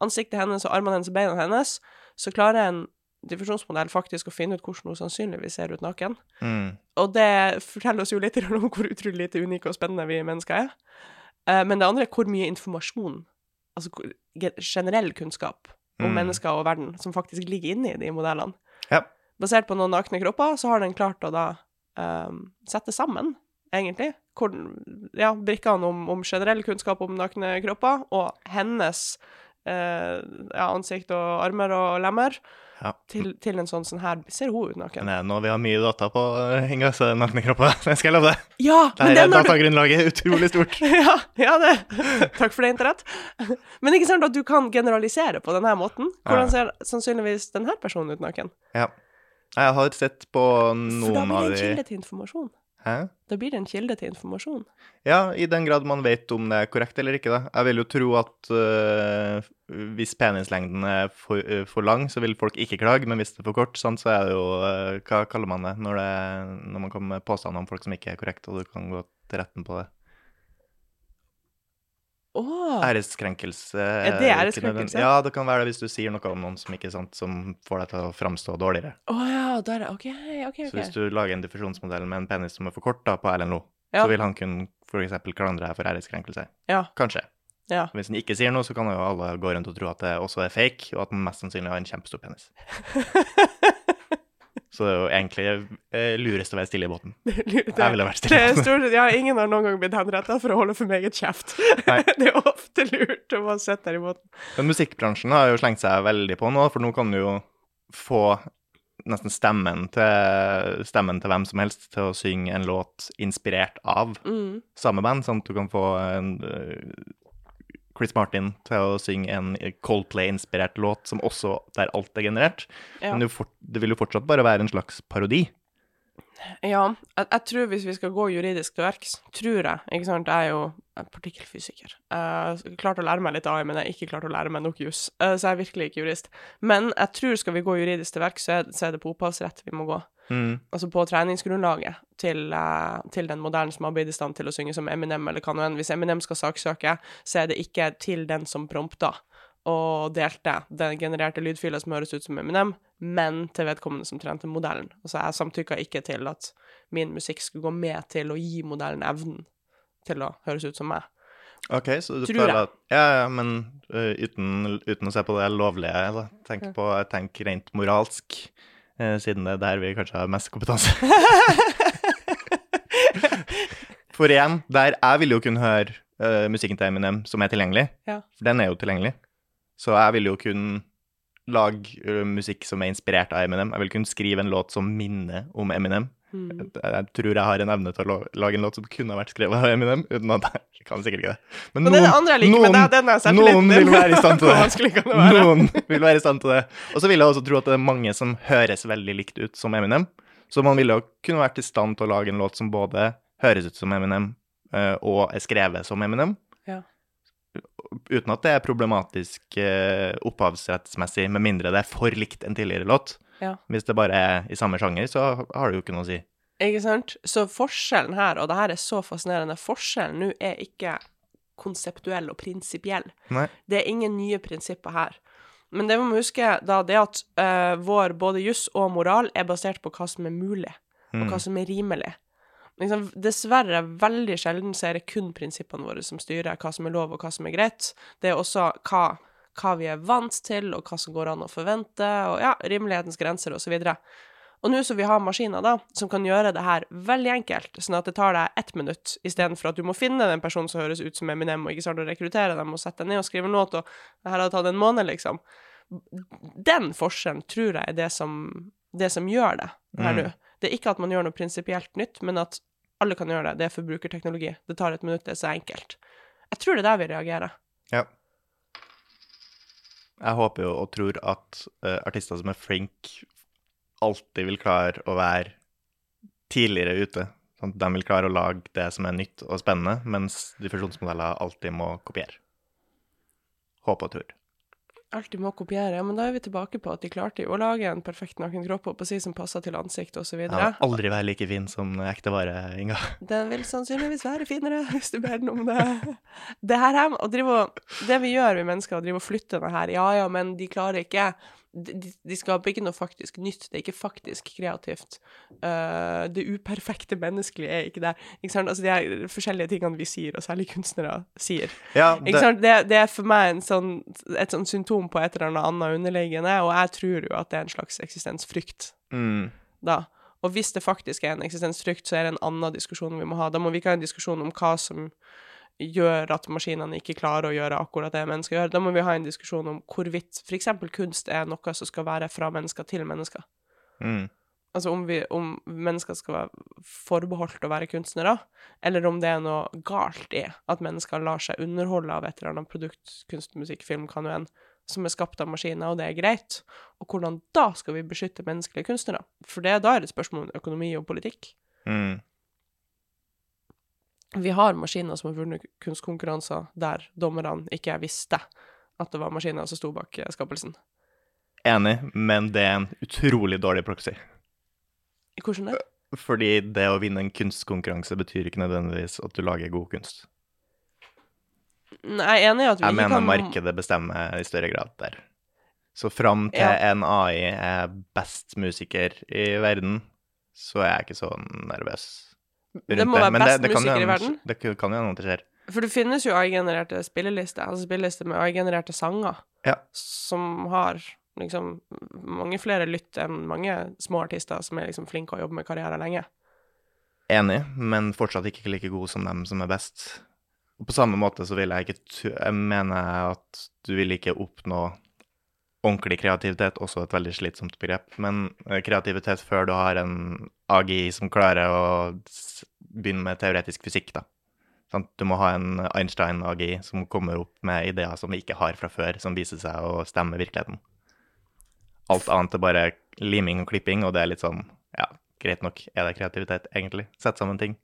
ansiktet hennes og armene hennes og beina hennes, så klarer en diffusjonsmodell faktisk å finne ut hvordan hun sannsynligvis ser ut naken. Mm. Og det forteller oss jo litt om hvor utrolig lite unike og spennende vi mennesker er. Eh, Men det andre er hvor mye informasjon, altså generell kunnskap om Mm. mennesker og verden, som faktisk ligger inne i de modellene. Ja. Basert på noen nakne kropper, så har den klart å da um, sette sammen, egentlig, hvor, ja, brikkene om, om generell kunnskap om nakne kropper, og hennes eh, ja, ansikt og armer og lemmer, Ja. til, til en sånn sånn her Ser hun ut naken? Nei, det er nå vi har mye data på uh, så nakne kropper, det skal jeg love deg. Ja, men Det det er datagrunnlaget når du er utrolig stort. ja, ja, det. Takk for det, internett. Men ikke sant at du kan generalisere på denne måten? Hvordan ser sannsynligvis denne personen ut naken? Ja. Jeg har sett på noen av de For da blir det en de kilde til informasjon. Hæ? Da blir det en kilde til informasjon. Ja, i den grad man vet om det er korrekt eller ikke, da. Jeg vil jo tro at øh, hvis penislengden er for, øh, for lang, så vil folk ikke klage, men hvis det er for kort, sant, så er det jo øh, Hva kaller man det når, det, når man kommer med påstander om folk som ikke er korrekte, og du kan gå til retten på det? Åh, Æreskrenkelse. Er det æreskrenkelse? Ja, det kan være det hvis du sier noe om noen som ikke sant, som får deg til å framstå dårligere. Oh, ja, da er det OK, OK. Så hvis du lager en diffusjonsmodell med en penis som er for kort da, på Erlend Lo, Ja. så vil han kunne f.eks. klandre deg for æreskrenkelse. Ja. Kanskje. ja. Hvis han ikke sier noe, så kan jo alle gå rundt og tro at det også er fake, og at han mest sannsynlig har en kjempestor penis. Så det er jo egentlig eh, lurest å være stille i båten. Det, Jeg ville vært det stille. er stort, ja, ingen har noen gang blitt henrettet for å holde for meget kjeft. Det er ofte lurt å bare sitte der i båten. Men musikkbransjen har jo slengt seg veldig på nå, for nå kan du jo få nesten stemmen til, stemmen til hvem som helst til å synge en låt inspirert av Mm. samme band, sånn at du kan få en, eh, Chris Martin til å synge en Coldplay-inspirert låt som også der alt er generert. Ja. Men det, vil jo fortsatt bare være en slags parodi. Ja, jeg, jeg tror hvis vi skal gå juridisk til verks, tror jeg, ikke sant, jeg er jo partikkelfysiker. Jeg har klart å lære meg litt AI, men jeg har ikke klart å lære meg nok juss, Eh, så jeg er virkelig ikke jurist. Men jeg tror skal vi gå juridisk til verks, så, så er det på opphavsrett vi må gå. Mm. Altså på treningsgrunnlaget til, eh, til den modellen som har blitt i stand til å synge som Eminem eller hva nå enn. Hvis Eminem skal saksøke, så er det ikke til den som prompta og delte den genererte lydfila som høres ut som Eminem, men til vedkommende som trente modellen. Altså jeg samtykka ikke til at min musikk skulle gå med til å gi modellen evnen til å høres ut som meg. OK, så du Tror føler at Ja, ja, men uh, uten, uten å se på det lovlige, eller Tenk på tenk rent moralsk, uh, siden det er der vi kanskje har mest kompetanse. For igjen, der jeg vil jo kunne høre uh, musikken til Eminem som er tilgjengelig. Ja. For den er jo tilgjengelig. Så jeg vil jo kunne lage øh, musikk som er inspirert av Eminem. Jeg vil kunne skrive en låt som minner om Eminem. Mm. Jeg, tror jeg har en evne til å lage en låt som kunne ha vært skrevet av Eminem, uten at jeg kan sikkert ikke det. Men det er det liker den er selvtilliten noen vil være i stand til det. det? Noen vil være i stand til det. Og så vil jeg også tro at det er mange som høres veldig likt ut som Eminem. Så man ville kunne vært i stand til å lage en låt som både høres ut som Eminem eh, og er skrevet som Eminem. Uten at det er problematisk eh, opphavsrettsmessig, med mindre det er for likt en tidligere låt. Ja. Hvis det bare er i samme sjanger, så har det jo ikke noe å si. Ikke sant? Så forskjellen her, og det her er så fascinerende, forskjellen nå er ikke konseptuell og prinsipiell. Nei. Det er ingen nye prinsipper her. Men det vi må huske, da, det at uh, vår både juss og moral er basert på hva som er mulig, og Mm. hva som er rimelig. Liksom, dessverre, veldig sjelden så er det kun prinsippene våre som styrer hva som er lov, og hva som er greit. Det er også hva, hva vi er vant til, og hva som går an å forvente, og ja, rimelighetens grenser, videre. Og nå som vi har maskiner da, som kan gjøre det her veldig enkelt, sånn at det tar deg ett minutt, istedenfor at du må finne den personen som høres ut som Eminem, og ikke sant, og rekruttere dem og sette deg ned og skrive en låt, og det her har tatt en måned, liksom. Den forskjellen tror jeg er det som, det som gjør det her Mm. nå. Det er ikke at man gjør noe prinsipielt nytt, men at alle kan gjøre det. Det er forbrukerteknologi. Det tar et minutt, det er så enkelt. Jeg tror det er der vi reagerer. Ja. Jeg håper jo og tror at uh, artister som er flinke, alltid vil klare å være tidligere ute. Sånn at de vil klare å lage det som er nytt og spennende, mens diffusjonsmodeller alltid må kopiere. Håper og tror. Alltid må kopiere. Men da er vi tilbake på at de klarte jo å lage en perfekt naken kropp og på si som passer til ansikt osv. Den vil aldri være like fin som ekte vare, Inga. Den vil sannsynligvis være finere, hvis du ber den om det. Det her er, å drive, det vi gjør, vi mennesker, å drive og flytte det her Ja ja, men de klarer ikke de, de, skaper ikke noe faktisk nytt. Det er ikke faktisk kreativt. Uh, det uperfekte menneskelige er ikke der. Ikke? Altså, de her forskjellige tingene vi sier, og særlig kunstnere sier. Ja, det... Det, det, er for meg sånn, et sånn symptom på et eller annet underliggende, og jeg tror jo at det er en slags eksistensfrykt mm. da. Og hvis det faktisk er en eksistensfrykt, så er det en annen diskusjon vi må ha. Da må vi ikke ha en diskusjon om hva som gjør at maskinene ikke klarer å gjøre akkurat det mennesker gjør. Da må vi ha en diskusjon om hvorvidt f.eks. kunst er noe som skal være fra mennesker til mennesker. Mm. Altså om, vi, om, mennesker skal være forbeholdt å være kunstnere, eller om det er noe galt i at mennesker lar seg underholde av et eller annet produkt, kunst, musikk, film, hva nå enn, som er skapt av maskiner, og det er greit. Og hvordan da skal vi beskytte menneskelige kunstnere? For det, da er det et spørsmål om økonomi og politikk. Mm. Vi har maskiner som har vunnet kunstkonkurranser der dommerne ikke visste at det var maskiner som sto bak eh, skapelsen. Enig, men det er en utrolig dårlig proxy. Hvordan det? Fordi det å vinne en kunstkonkurranse betyr ikke nødvendigvis at du lager god kunst. Nei, jeg er enig i at vi jeg ikke mener markedet bestemmer i større grad der. Så fram til Ja. en AI er best musiker i verden, så er jeg ikke så nervøs Det må være Men best det kan jo i verden. Det kan jo hende at det skjer. For det finnes jo AI-genererte spillelister, altså spillelister med AI-genererte sanger, Ja. som har liksom mange flere lytt enn mange små artister som er liksom flinke og jobber med karriere lenge. Enig, men fortsatt ikke like god som dem som er best. Og på samme måte så vil jeg ikke Jeg mener at du vil ikke oppnå ordentlig kreativitet, også et veldig slitsomt begrep, men eh, kreativitet før du har en AGI som klarer å begynne med teoretisk fysikk, da. Sånn, Du må ha en Einstein-AGI som kommer opp med ideer som vi ikke har fra før, som viser seg å stemme virkeligheten. Alt annet er bare liming og klipping, og det er litt sånn Ja, greit nok. Er det kreativitet, egentlig? Sett sammen ting.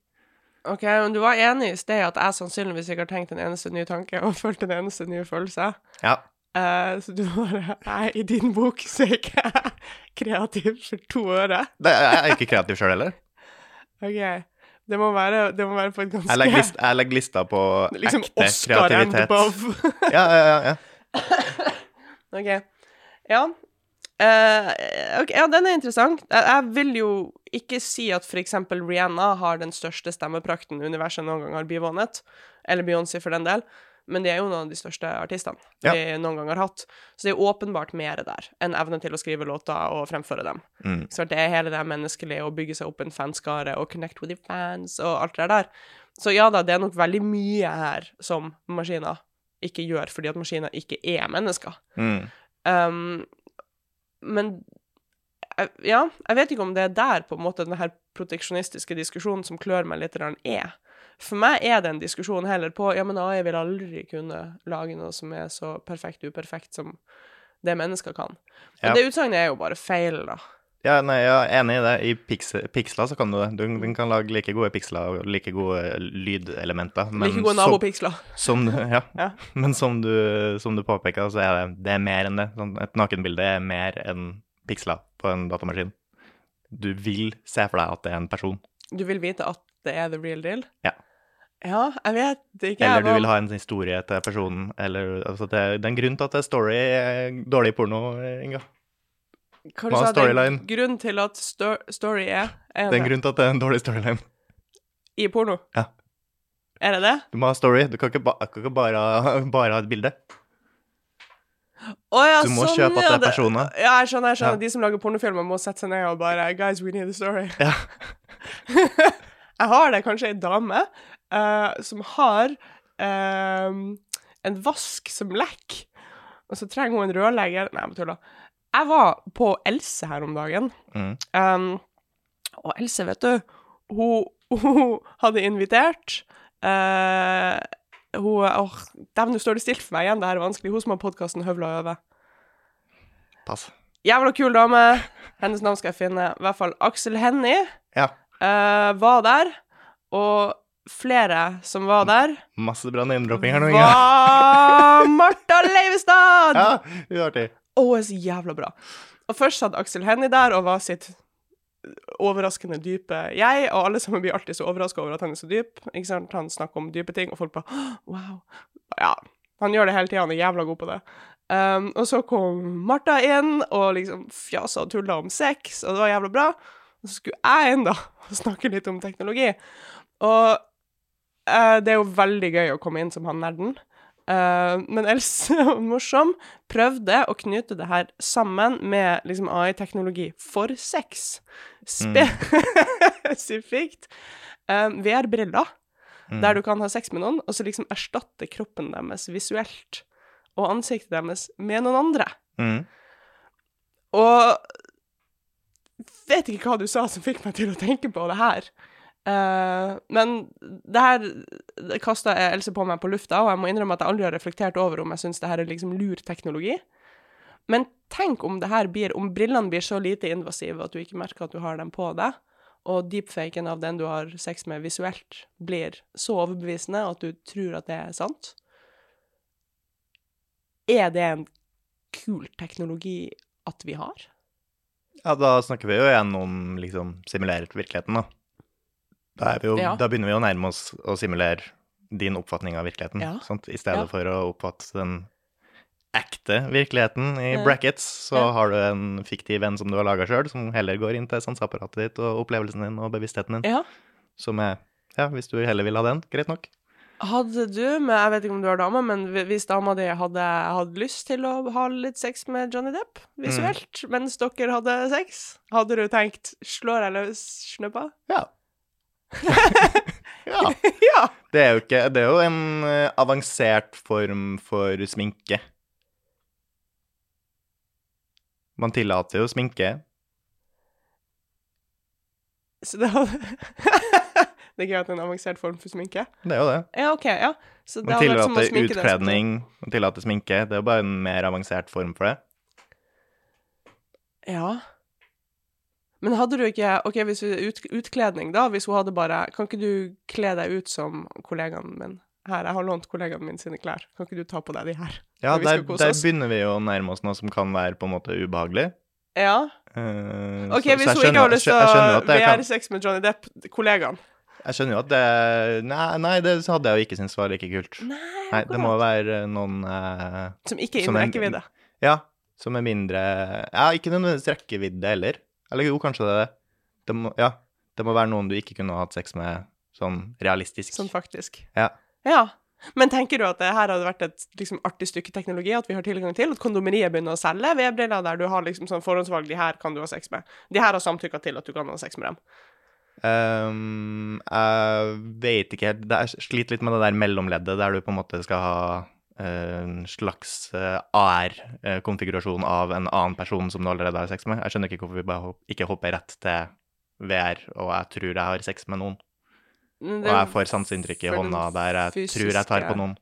Ok, men du var enig i sted at jeg sannsynligvis ikke har tenkt en eneste ny tanke og følt en eneste ny følelse. Ja. Eh, så du bare Nei, i din bok så er ikke jeg kreativ for to øre. Nei, jeg er ikke kreativ sjøl heller. OK. Det må være, det må være på et ganske Jeg legger, list, jeg legger lista på Liksom ekte Oscar kreativitet. Ja, ja, ja, ja. OK. Ja. Uh, ok, ja, den er interessant. Jeg, jeg vil jo ikke si at f.eks. Rihanna har den største stemmeprakten universet noen gang har bivånet, eller Beyoncé for den del, men de er jo noen av de største artistene Ja. vi noen gang har hatt. Så det er åpenbart mer der enn evnen til å skrive låter og fremføre dem. Mm. Så det er hele det menneskelige å bygge seg opp en fanskare og connect with the fans og alt det der. Så ja da, det er nok veldig mye her som maskiner ikke gjør, fordi at maskiner ikke er mennesker. Mm. Um, men ja, jeg vet ikke om det er der på en måte den her proteksjonistiske diskusjonen som klør meg litt, er. For meg er det en diskusjon heller på ja, men AI vil aldri kunne lage noe som er så perfekt uperfekt som det mennesker kan. Men Ja. det utsagnet er jo bare feil, da. Ja, nei, jeg er enig i det. I piksler så kan du det. Du, du kan lage like gode piksler og like gode lydelementer. Men like gode som, nabopiksler. som, ja. Ja. Men som du, som du påpeker, så er det, det er mer enn det. Sånn, et nakenbilde er mer enn piksler på en datamaskin. Du vil se for deg at det er en person. Du vil vite at det er the real deal? Ja. Ja, jeg vet ikke. Eller du vil ha en historie til personen. Eller, altså det, det er en grunn til at det er story er dårlig porno, Inga. Hva Hva du sa, det er storyline? grunn til at sto story er, er Det er en grunn til at det er en dårlig storyline. i porno. Ja. Er det det? Du må ha story. Du kan ikke, ba, kan ikke bare, bare ha et bilde. Oh, ja, Du må sånn, kjøpe at det er personer. Ja, jeg skjønner. jeg skjønner. Ja. De som lager pornofilmer, må sette seg ned og bare Guys, we need a story. Ja. jeg har det kanskje ei dame uh, som har uh, en vask som lekker, og så trenger hun en rørlegger Nei, jeg tuller. Jeg var på Else her om dagen, Mm. um, og Else, vet du, hun, hun hadde invitert uh, hun Åh, dæven, nå står det stilt for meg igjen, det her er vanskelig. Hun som har podkasten Høvla øve. Pass. Jævla kul dame. Hennes navn skal jeg finne. I hvert fall Aksel Hennie. Ja. Eh, var der, og flere som var der, Masse bra name-dropping her nå, Inga. var Martha Leivestad! Ja, det er artig. Å, hun er så jævla bra. Og først satt Aksel Hennie der og var sitt overraskende dype jeg, og alle sammen blir alltid så overraska over at han er så dyp. Ikke sant? Han snakker om dype ting, og folk bare Wow. Ja. Han gjør det hele tida, han er jævla god på det. Um, og så kom Martha inn og liksom fjasa og tulla om sex, og det var jævla bra. Og så skulle jeg inn, da, og snakke litt om teknologi. Og uh, det er jo veldig gøy å komme inn som han nerden. Uh, men Else, morsom, prøvde å knytte det her sammen med liksom AI-teknologi for sex. Spesifikt Spesifikt eh, VR-briller, der du kan ha sex med noen, og så liksom erstatte kroppen deres visuelt og ansiktet deres med noen andre. Mm. Og vet ikke hva du sa som fikk meg til å tenke på det her. Uh, men det her kasta Else på meg på lufta, og jeg må innrømme at jeg aldri har reflektert over om jeg syns det her er liksom lur teknologi. Men tenk om det her blir, om brillene blir så lite invasive at du ikke merker at du har dem på deg, og deepfaken av den du har sex med visuelt, blir så overbevisende at du tror at det er sant. Er det en kul teknologi at vi har? Ja, da snakker vi jo igjen om liksom simulert virkeligheten, da. Da, er vi jo, Ja. da begynner vi å nærme oss å simulere din oppfatning av virkeligheten, Ja. sant? I stedet Ja. for å oppfatte den ekte virkeligheten i brackets, så har du en fiktiv venn som du har laga sjøl, som heller går inn til sanseapparatet ditt og opplevelsen din og bevisstheten din, Ja. som er Ja, hvis du heller vil ha den, greit nok. Hadde du, men jeg vet ikke om du har dame, men hvis dama di hadde hatt lyst til å ha litt sex med Johnny Depp visuelt mens dere hadde sex, hadde du tenkt 'slår jeg løs snuppa'? Ja. ja. ja! Det er jo ikke Det er jo en eh, avansert form for sminke. Man tillater jo sminke. Så det hadde Det er ikke at en avansert form for sminke. Det er jo det. Ja, OK, ja. Så det Man tillater utkledning, man tillater sminke. Det er jo bare en mer avansert form for det. Ja. Men hadde du ikke OK, hvis vi ut, utkledning, da, hvis hun hadde bare Kan ikke du kle deg ut som kollegaen min? Her, jeg har lånt kollegaen min sine klær. Kan ikke du ta på deg de her? Ja, der, der begynner vi å nærme oss noe som kan være på en måte ubehagelig. Ja. Uh, OK, så- hvis så hun ikke har lyst til å skjønner VR-sex med Johnny Depp, kollegaen Jeg skjønner jo at det Nei, nei det hadde jeg jo ikke syntes var like kult. Nei, Nei, det må være noen eh, Som ikke er innen rekkevidde. Ja, som er mindre Ja, ikke nødvendigvis rekkevidde heller. Eller jo, kanskje det er det. det må, ja, det må være noen du ikke kunne hatt sex med sånn realistisk. Sånn faktisk. Ja. Ja. Men tenker du at det her hadde vært et liksom, artig stykke teknologi at vi har tilgang til? At kondomeriet begynner å selge VR-briller der du har liksom sånn forhåndsvalg de her kan du ha sex med. De her har samtykka til at du kan ha sex med dem. Ehm, jeg vet ikke helt Jeg sliter litt med det der mellomleddet der du på en måte skal ha eh, en slags eh, AR-konfigurasjon av en annen person som du allerede har sex med. Jeg skjønner ikke hvorfor vi bare ikke hopper rett til VR, og jeg tror jeg har sex med noen. Og jeg får sanseinntrykk i hånda der jeg tror jeg tar på noen.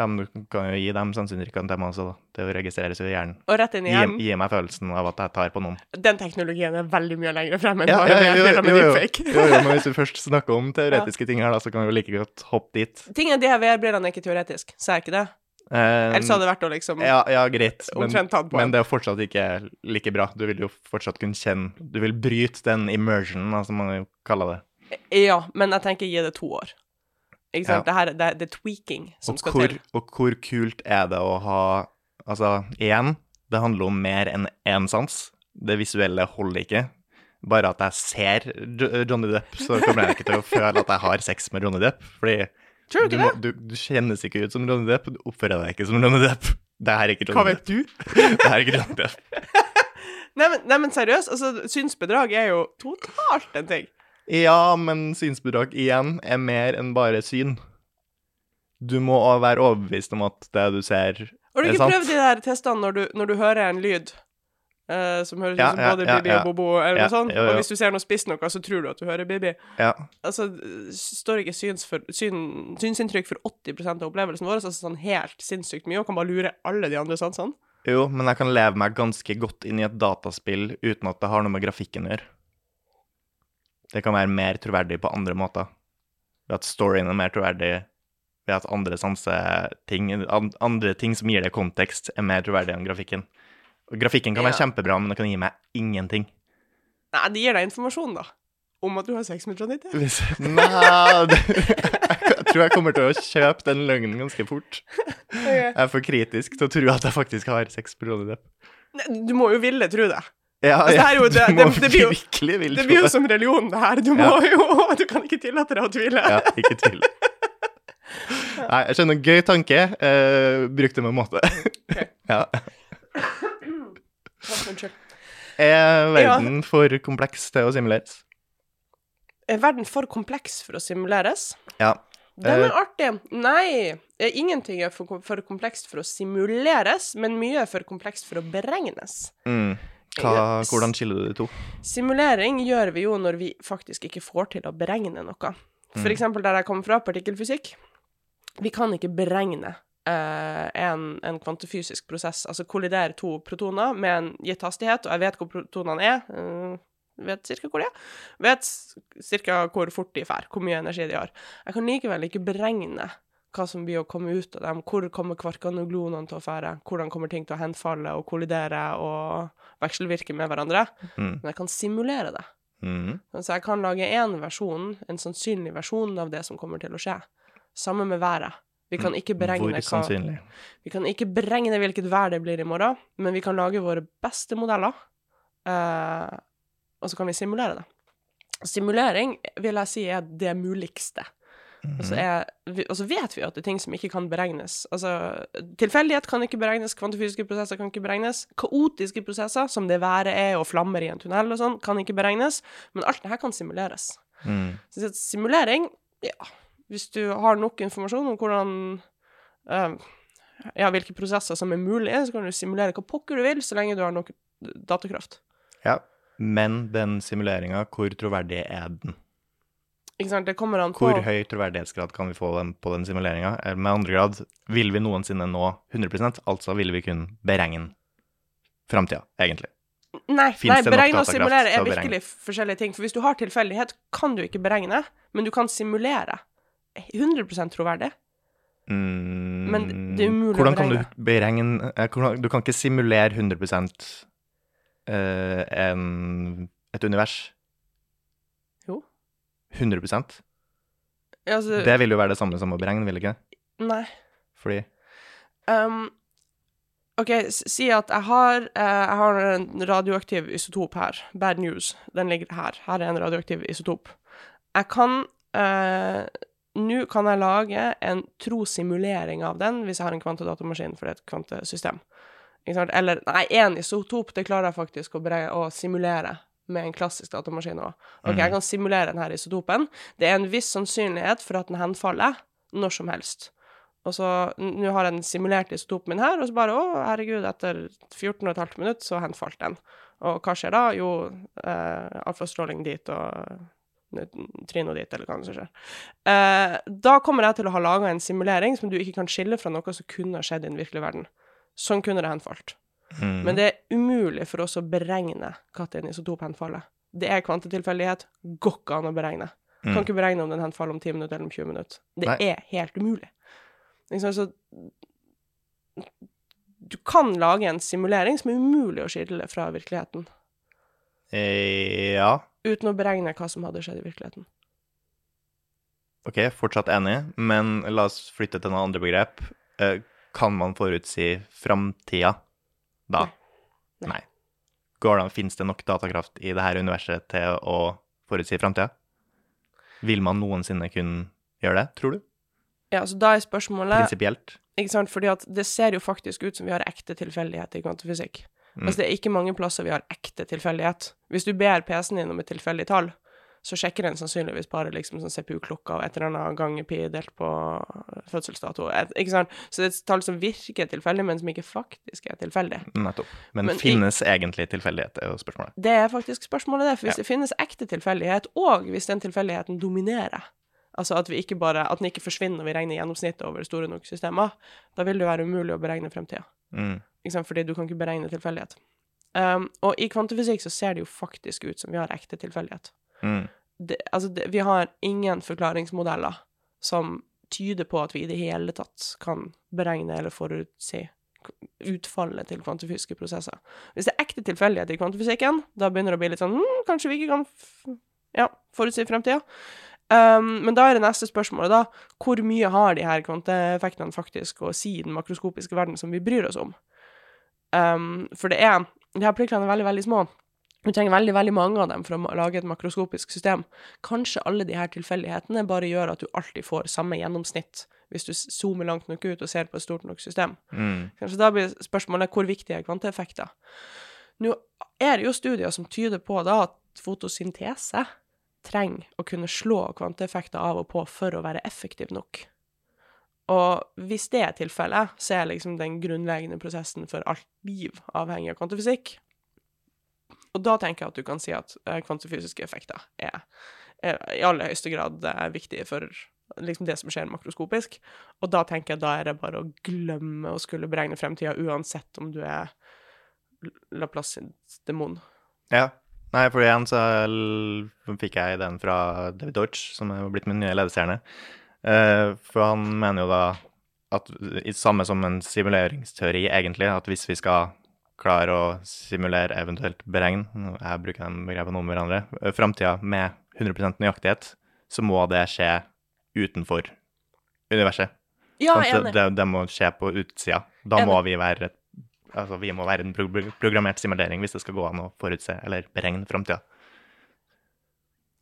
Ja, men du kan jo gi dem sanseinntrykkene til meg også, da. Det registreres jo i hjernen. Og rett inn i Gi, hjernen. gi meg følelsen av at jeg tar på noen. Den teknologien er veldig mye lenger frem enn Ja, bare ja, ja, jo, med jo, jo, deepfake. jo, jo, men hvis vi først snakker om teoretiske ting her, da, så kan vi jo like godt hoppe dit. Tingen er, de her VR-brillene er ikke teoretisk, sa jeg ikke det? Um, Ellers hadde det vært å liksom ja, ja, greit, men, men det er fortsatt ikke like bra. Du vil jo fortsatt kunne kjenne Du vil bryte den immersionen, som man jo kaller det. Ja, men jeg tenker gi det to år. Ikke sant? Ja. Det her er det, det er tweaking som Og skal hvor, til. og hvor kult er det å ha Altså, igjen, det handler om mer enn én sans. Det visuelle holder ikke. Bare at jeg ser Johnny Depp, så kommer jeg ikke til å føle at jeg har sex med Johnny Depp. Fordi du må, du, du kjennes ikke ut som Johnny Depp, du oppfører deg ikke som Johnny Depp. Det her er ikke Johnny Hva vet du? Det her er ikke Johnny Depp. Nei, men, nei, seriøst, altså, synsbedrag er jo totalt en ting. Ja, men synsbedrag igjen er mer enn bare syn. Du må også være overbevist om at det du ser, er sant. Har du ikke prøvd de der testene når du, når du hører en lyd eh, som høres ut Ja, som både ja, Bibi ja. og Bobo, eller noe sånt? jo, jo. Og hvis du ser noe spist noe, så tror du at du hører Bibi. Ja. Altså, står ikke syns for, syn, synsinntrykk for 80% av opplevelsen vår, altså sånn helt sinnssykt mye, og kan bare lure alle de andre sansene? Jo, men jeg kan leve meg ganske godt inn i et dataspill uten at det har noe med grafikken å gjøre. Det kan være mer troverdig på andre måter. Ved at storyen er mer troverdig ved at andre sanseting, andre ting som gir det kontekst, er mer troverdig enn grafikken. Grafikken kan være Ja. kjempebra, men det kan gi meg ingenting. Nei, det gir deg informasjon, da. Om at du har sex med Johnny Depp. Nei, det, jeg tror jeg kommer til å kjøpe den løgnen ganske fort. Jeg er for kritisk til å tro at jeg faktisk har sex med Johnny Depp. Du må jo ville tro det. Ja, Altså, det jo- det- det- det blir jo- Det blir jo som religion, det her. Du må jo Du kan ikke tillate deg å tvile. Ja, ikke tvil. Nei, jeg skjønner gøy tanke. Uh, bruk det med måte. ja. Unnskyld. Er verden for kompleks til å simuleres? Er verden for kompleks for å simuleres? Ja. Den er Eh. artig. Nei, eh, ingenting er for, for komplekst for å simuleres, men mye er for komplekst for å beregnes. Mm. Hva, hvordan skiller du de to? Simulering gjør vi jo når vi faktisk ikke får til å beregne noe. For Mm. eksempel der jeg kommer fra, partikkelfysikk. Vi kan ikke beregne eh, en, en kvantefysisk prosess, altså kollidere to protoner med en gitt hastighet, og jeg vet hvor protonene er. eh, vet cirka hvor de er. Vet cirka hvor fort de drar, hvor mye energi de har. Jeg kan likevel ikke beregne hva som blir å komme ut av dem, hvor kommer kvarkanoglonene til å fære, hvordan kommer ting til å henfalle og kollidere og vekselvirke med hverandre. Mm. Men jeg kan simulere det. Mm. Så jeg kan lage én versjon, en sannsynlig versjon av det som kommer til å skje. Samme med været. Vi kan ikke beregne hva? Vi kan ikke beregne hvilket vær det blir i morgen, men vi kan lage våre beste modeller, eh, og så kan vi simulere det. Simulering vil jeg si er det muligste. Og så, er, vi, og så vet vi at det er ting som ikke kan beregnes. Altså, tilfeldighet kan ikke beregnes, kvantifysiske prosesser kan ikke beregnes, kaotiske prosesser, som det været er, og flammer i en tunnel og sånn, kan ikke beregnes, men alt det her kan simuleres. Mm. Så simulering, ja, hvis du har nok informasjon om hvordan uh, Ja, hvilke prosesser som er mulige, så kan du simulere hva pokker du vil, så lenge du har nok datakraft. Ja. Men den simuleringa, hvor troverdig er den? Ikke sant? Det kommer an på Hvor høy troverdighetsgrad kan vi få den, på den simuleringa? Med andre grad, vil vi noensinne nå 100 altså vil vi kun beregne framtida, egentlig. Nei, nei beregne og simulere er virkelig forskjellige ting. For hvis du har tilfeldighet, kan du ikke beregne, men du kan simulere. 100 troverdig. Mm, Men det er umulig å hvordan kan du beregne eh, Du kan ikke simulere 100 eh, en, et univers. Jo. 100% Altså, Det vil jo være det samme som å beregne, vil det ikke? Nei. Fordi Um, OK, si at jeg har, uh, jeg har en radioaktiv isotop her. Bad news. Den ligger her. Her er en radioaktiv isotop. Jeg kan uh, Nå kan jeg lage en trosimulering av den hvis jeg har en kvantedatamaskin, for det er et kvantesystem. Eller Nei, én isotop, det klarer jeg faktisk å, å simulere med en klassisk datamaskin òg. OK, jeg kan simulere denne isotopen. Det er en viss sannsynlighet for at den henfaller når som helst. Og så, nå har jeg den simulerte isotopen min her, og så bare, å, herregud, etter 14 og et halvt minutt, så henfalt den. Og hva skjer da? Jo, eh, alfastråling dit, og Trino dit, eller hva som skjer. Eh, da kommer jeg til å ha laget en simulering som du ikke kan skille fra noe som kunne skjedd i den virkelige verden. Sånn kunne det henfalt. Mm, Men det er umulig for oss å beregne når en isotop. Det er kvantetilfeldighet, går ikke an å beregne. Kan Mm. ikke beregne om den henfaller om 10 minutter eller om 20 minutter. Det Nei. er helt umulig. Liksom, så du kan lage en simulering som er umulig å skille fra virkeligheten, eh, Ja. uten å beregne hva som hadde skjedd i virkeligheten. Ok, fortsatt enig, men la oss flytte til noen andre begrep. Eh, kan man forutsi framtida da? Nei. Nei. Går det, Fins det nok datakraft i det her universet til å forutsi framtida? Vil man noensinne kunne gjøre det, tror du? Ja, så da er spørsmålet Prinsipielt? Ikke sant, fordi at det ser jo faktisk ut som vi har ekte tilfeldighet i kvantefysikk. Mm. Altså, det er ikke mange plasser vi har ekte tilfeldighet. Hvis du ber PC-en din om et tilfeldig tall, så sjekker en sannsynligvis bare liksom sånn CPU-klokka og et eller annet ganger pi delt på fødselsdato. Ikke sant? Så det er et tall som virker tilfeldig, men som ikke faktisk er tilfeldig. Nettopp. Men, Men i- finnes egentlig tilfeldighet, er jo spørsmålet. Det er faktisk spørsmålet, det. For hvis Ja. det finnes ekte tilfeldighet, og hvis den tilfeldigheten dominerer, altså at, vi ikke bare, at den ikke forsvinner når vi regner gjennomsnittet over store nok systemer, da vil det være umulig å beregne fremtida. Mm. Ikke sant? Fordi du kan ikke beregne tilfeldighet. Um, og i kvantefysikk så ser det jo faktisk ut som vi har ekte tilfeldighet. Mm. det, altså det, vi har ingen forklaringsmodeller som tyder på at vi i det hele tatt kan beregne eller forutsi utfallet til kvantifiske prosesser. Hvis det er ekte tilfeldighet i kvantifysikken, da begynner det å bli litt sånn hm, Kanskje vi ikke kan ja, forutsi fremtida. Um, men da er det neste spørsmålet, da. Hvor mye har de her kvanteeffektene faktisk å si den makroskopiske verden som vi bryr oss om? Um, for det er De her partiklene er veldig, veldig små. Du trenger veldig veldig mange av dem for å lage et makroskopisk system. Kanskje alle de her tilfeldighetene bare gjør at du alltid får samme gjennomsnitt hvis du zoomer langt nok ut og ser på et stort nok system. Mm. Kanskje da blir spørsmålet hvor viktig er kvanteeffekter? Nå er det jo studier som tyder på da at fotosyntese trenger å kunne slå kvanteeffekter av og på for å være effektiv nok. Og hvis det er tilfellet, så er liksom den grunnleggende prosessen for alt liv avhengig av kvantefysikk. Og da tenker jeg at du kan si at kvantifysiske kvantefysiske effekter er, er i aller høyeste grad eh, viktige for liksom det som skjer makroskopisk. Og da tenker jeg da er det bare å glemme å skulle beregne fremtida, uansett om du er Laplace demon. Ja. Nei, for igjen så fikk jeg den fra David Deutsch, som er blitt min nye ledestjerne. Eh, for han mener jo da at samme som en simuleringsteori, egentlig, at hvis vi skal klare å simulere, eventuelt beregne, jeg bruker de begrepene om hverandre, eh, framtida med 100% nøyaktighet, så må det skje utenfor universet. Ja, er det, det, det må skje på utsida. Da Enig. må vi være et Altså, vi må være en pro programmert simulering hvis det skal gå an å forutse eller beregne framtida.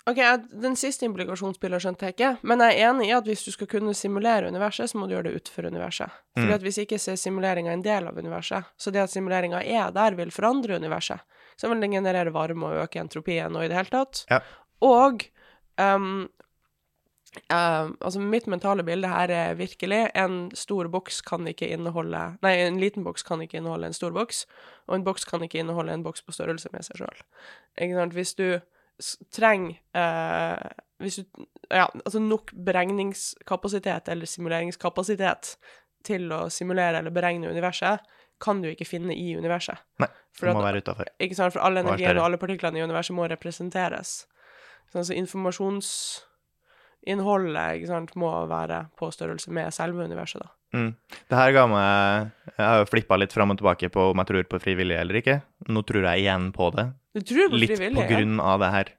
Ok, Den siste implikasjonsspiller skjønte jeg ikke, men jeg er enig i at hvis du skal kunne simulere universet, så må du gjøre det utenfor universet. Fordi Mm. at Hvis ikke så er simuleringa en del av universet. Så det at simuleringa er der, vil forandre universet. Så vil den generere varme og øke entropien og i det hele tatt. Ja. Og um, Uh, altså mitt mentale bilde her er virkelig en stor boks kan ikke inneholde Nei, en liten boks kan ikke inneholde en stor boks, og en boks kan ikke inneholde en boks på størrelse med seg sjøl. Hvis du trenger eh, Hvis du Ja, altså nok beregningskapasitet eller simuleringskapasitet til å simulere eller beregne universet, kan du ikke finne i universet. Nei, det må at- være utafor. Ikke sant? For alle det. og alle partiklene i universet må representeres. Sånn, så informasjonsinnholdet ikke sant, må være på størrelse med selve universet, da. Mm. Det her ga meg Jeg har jo flippa litt fram og tilbake på om jeg tror på frivillig eller ikke. Nå tror jeg igjen på det. Du tror på Litt på grunn av det her.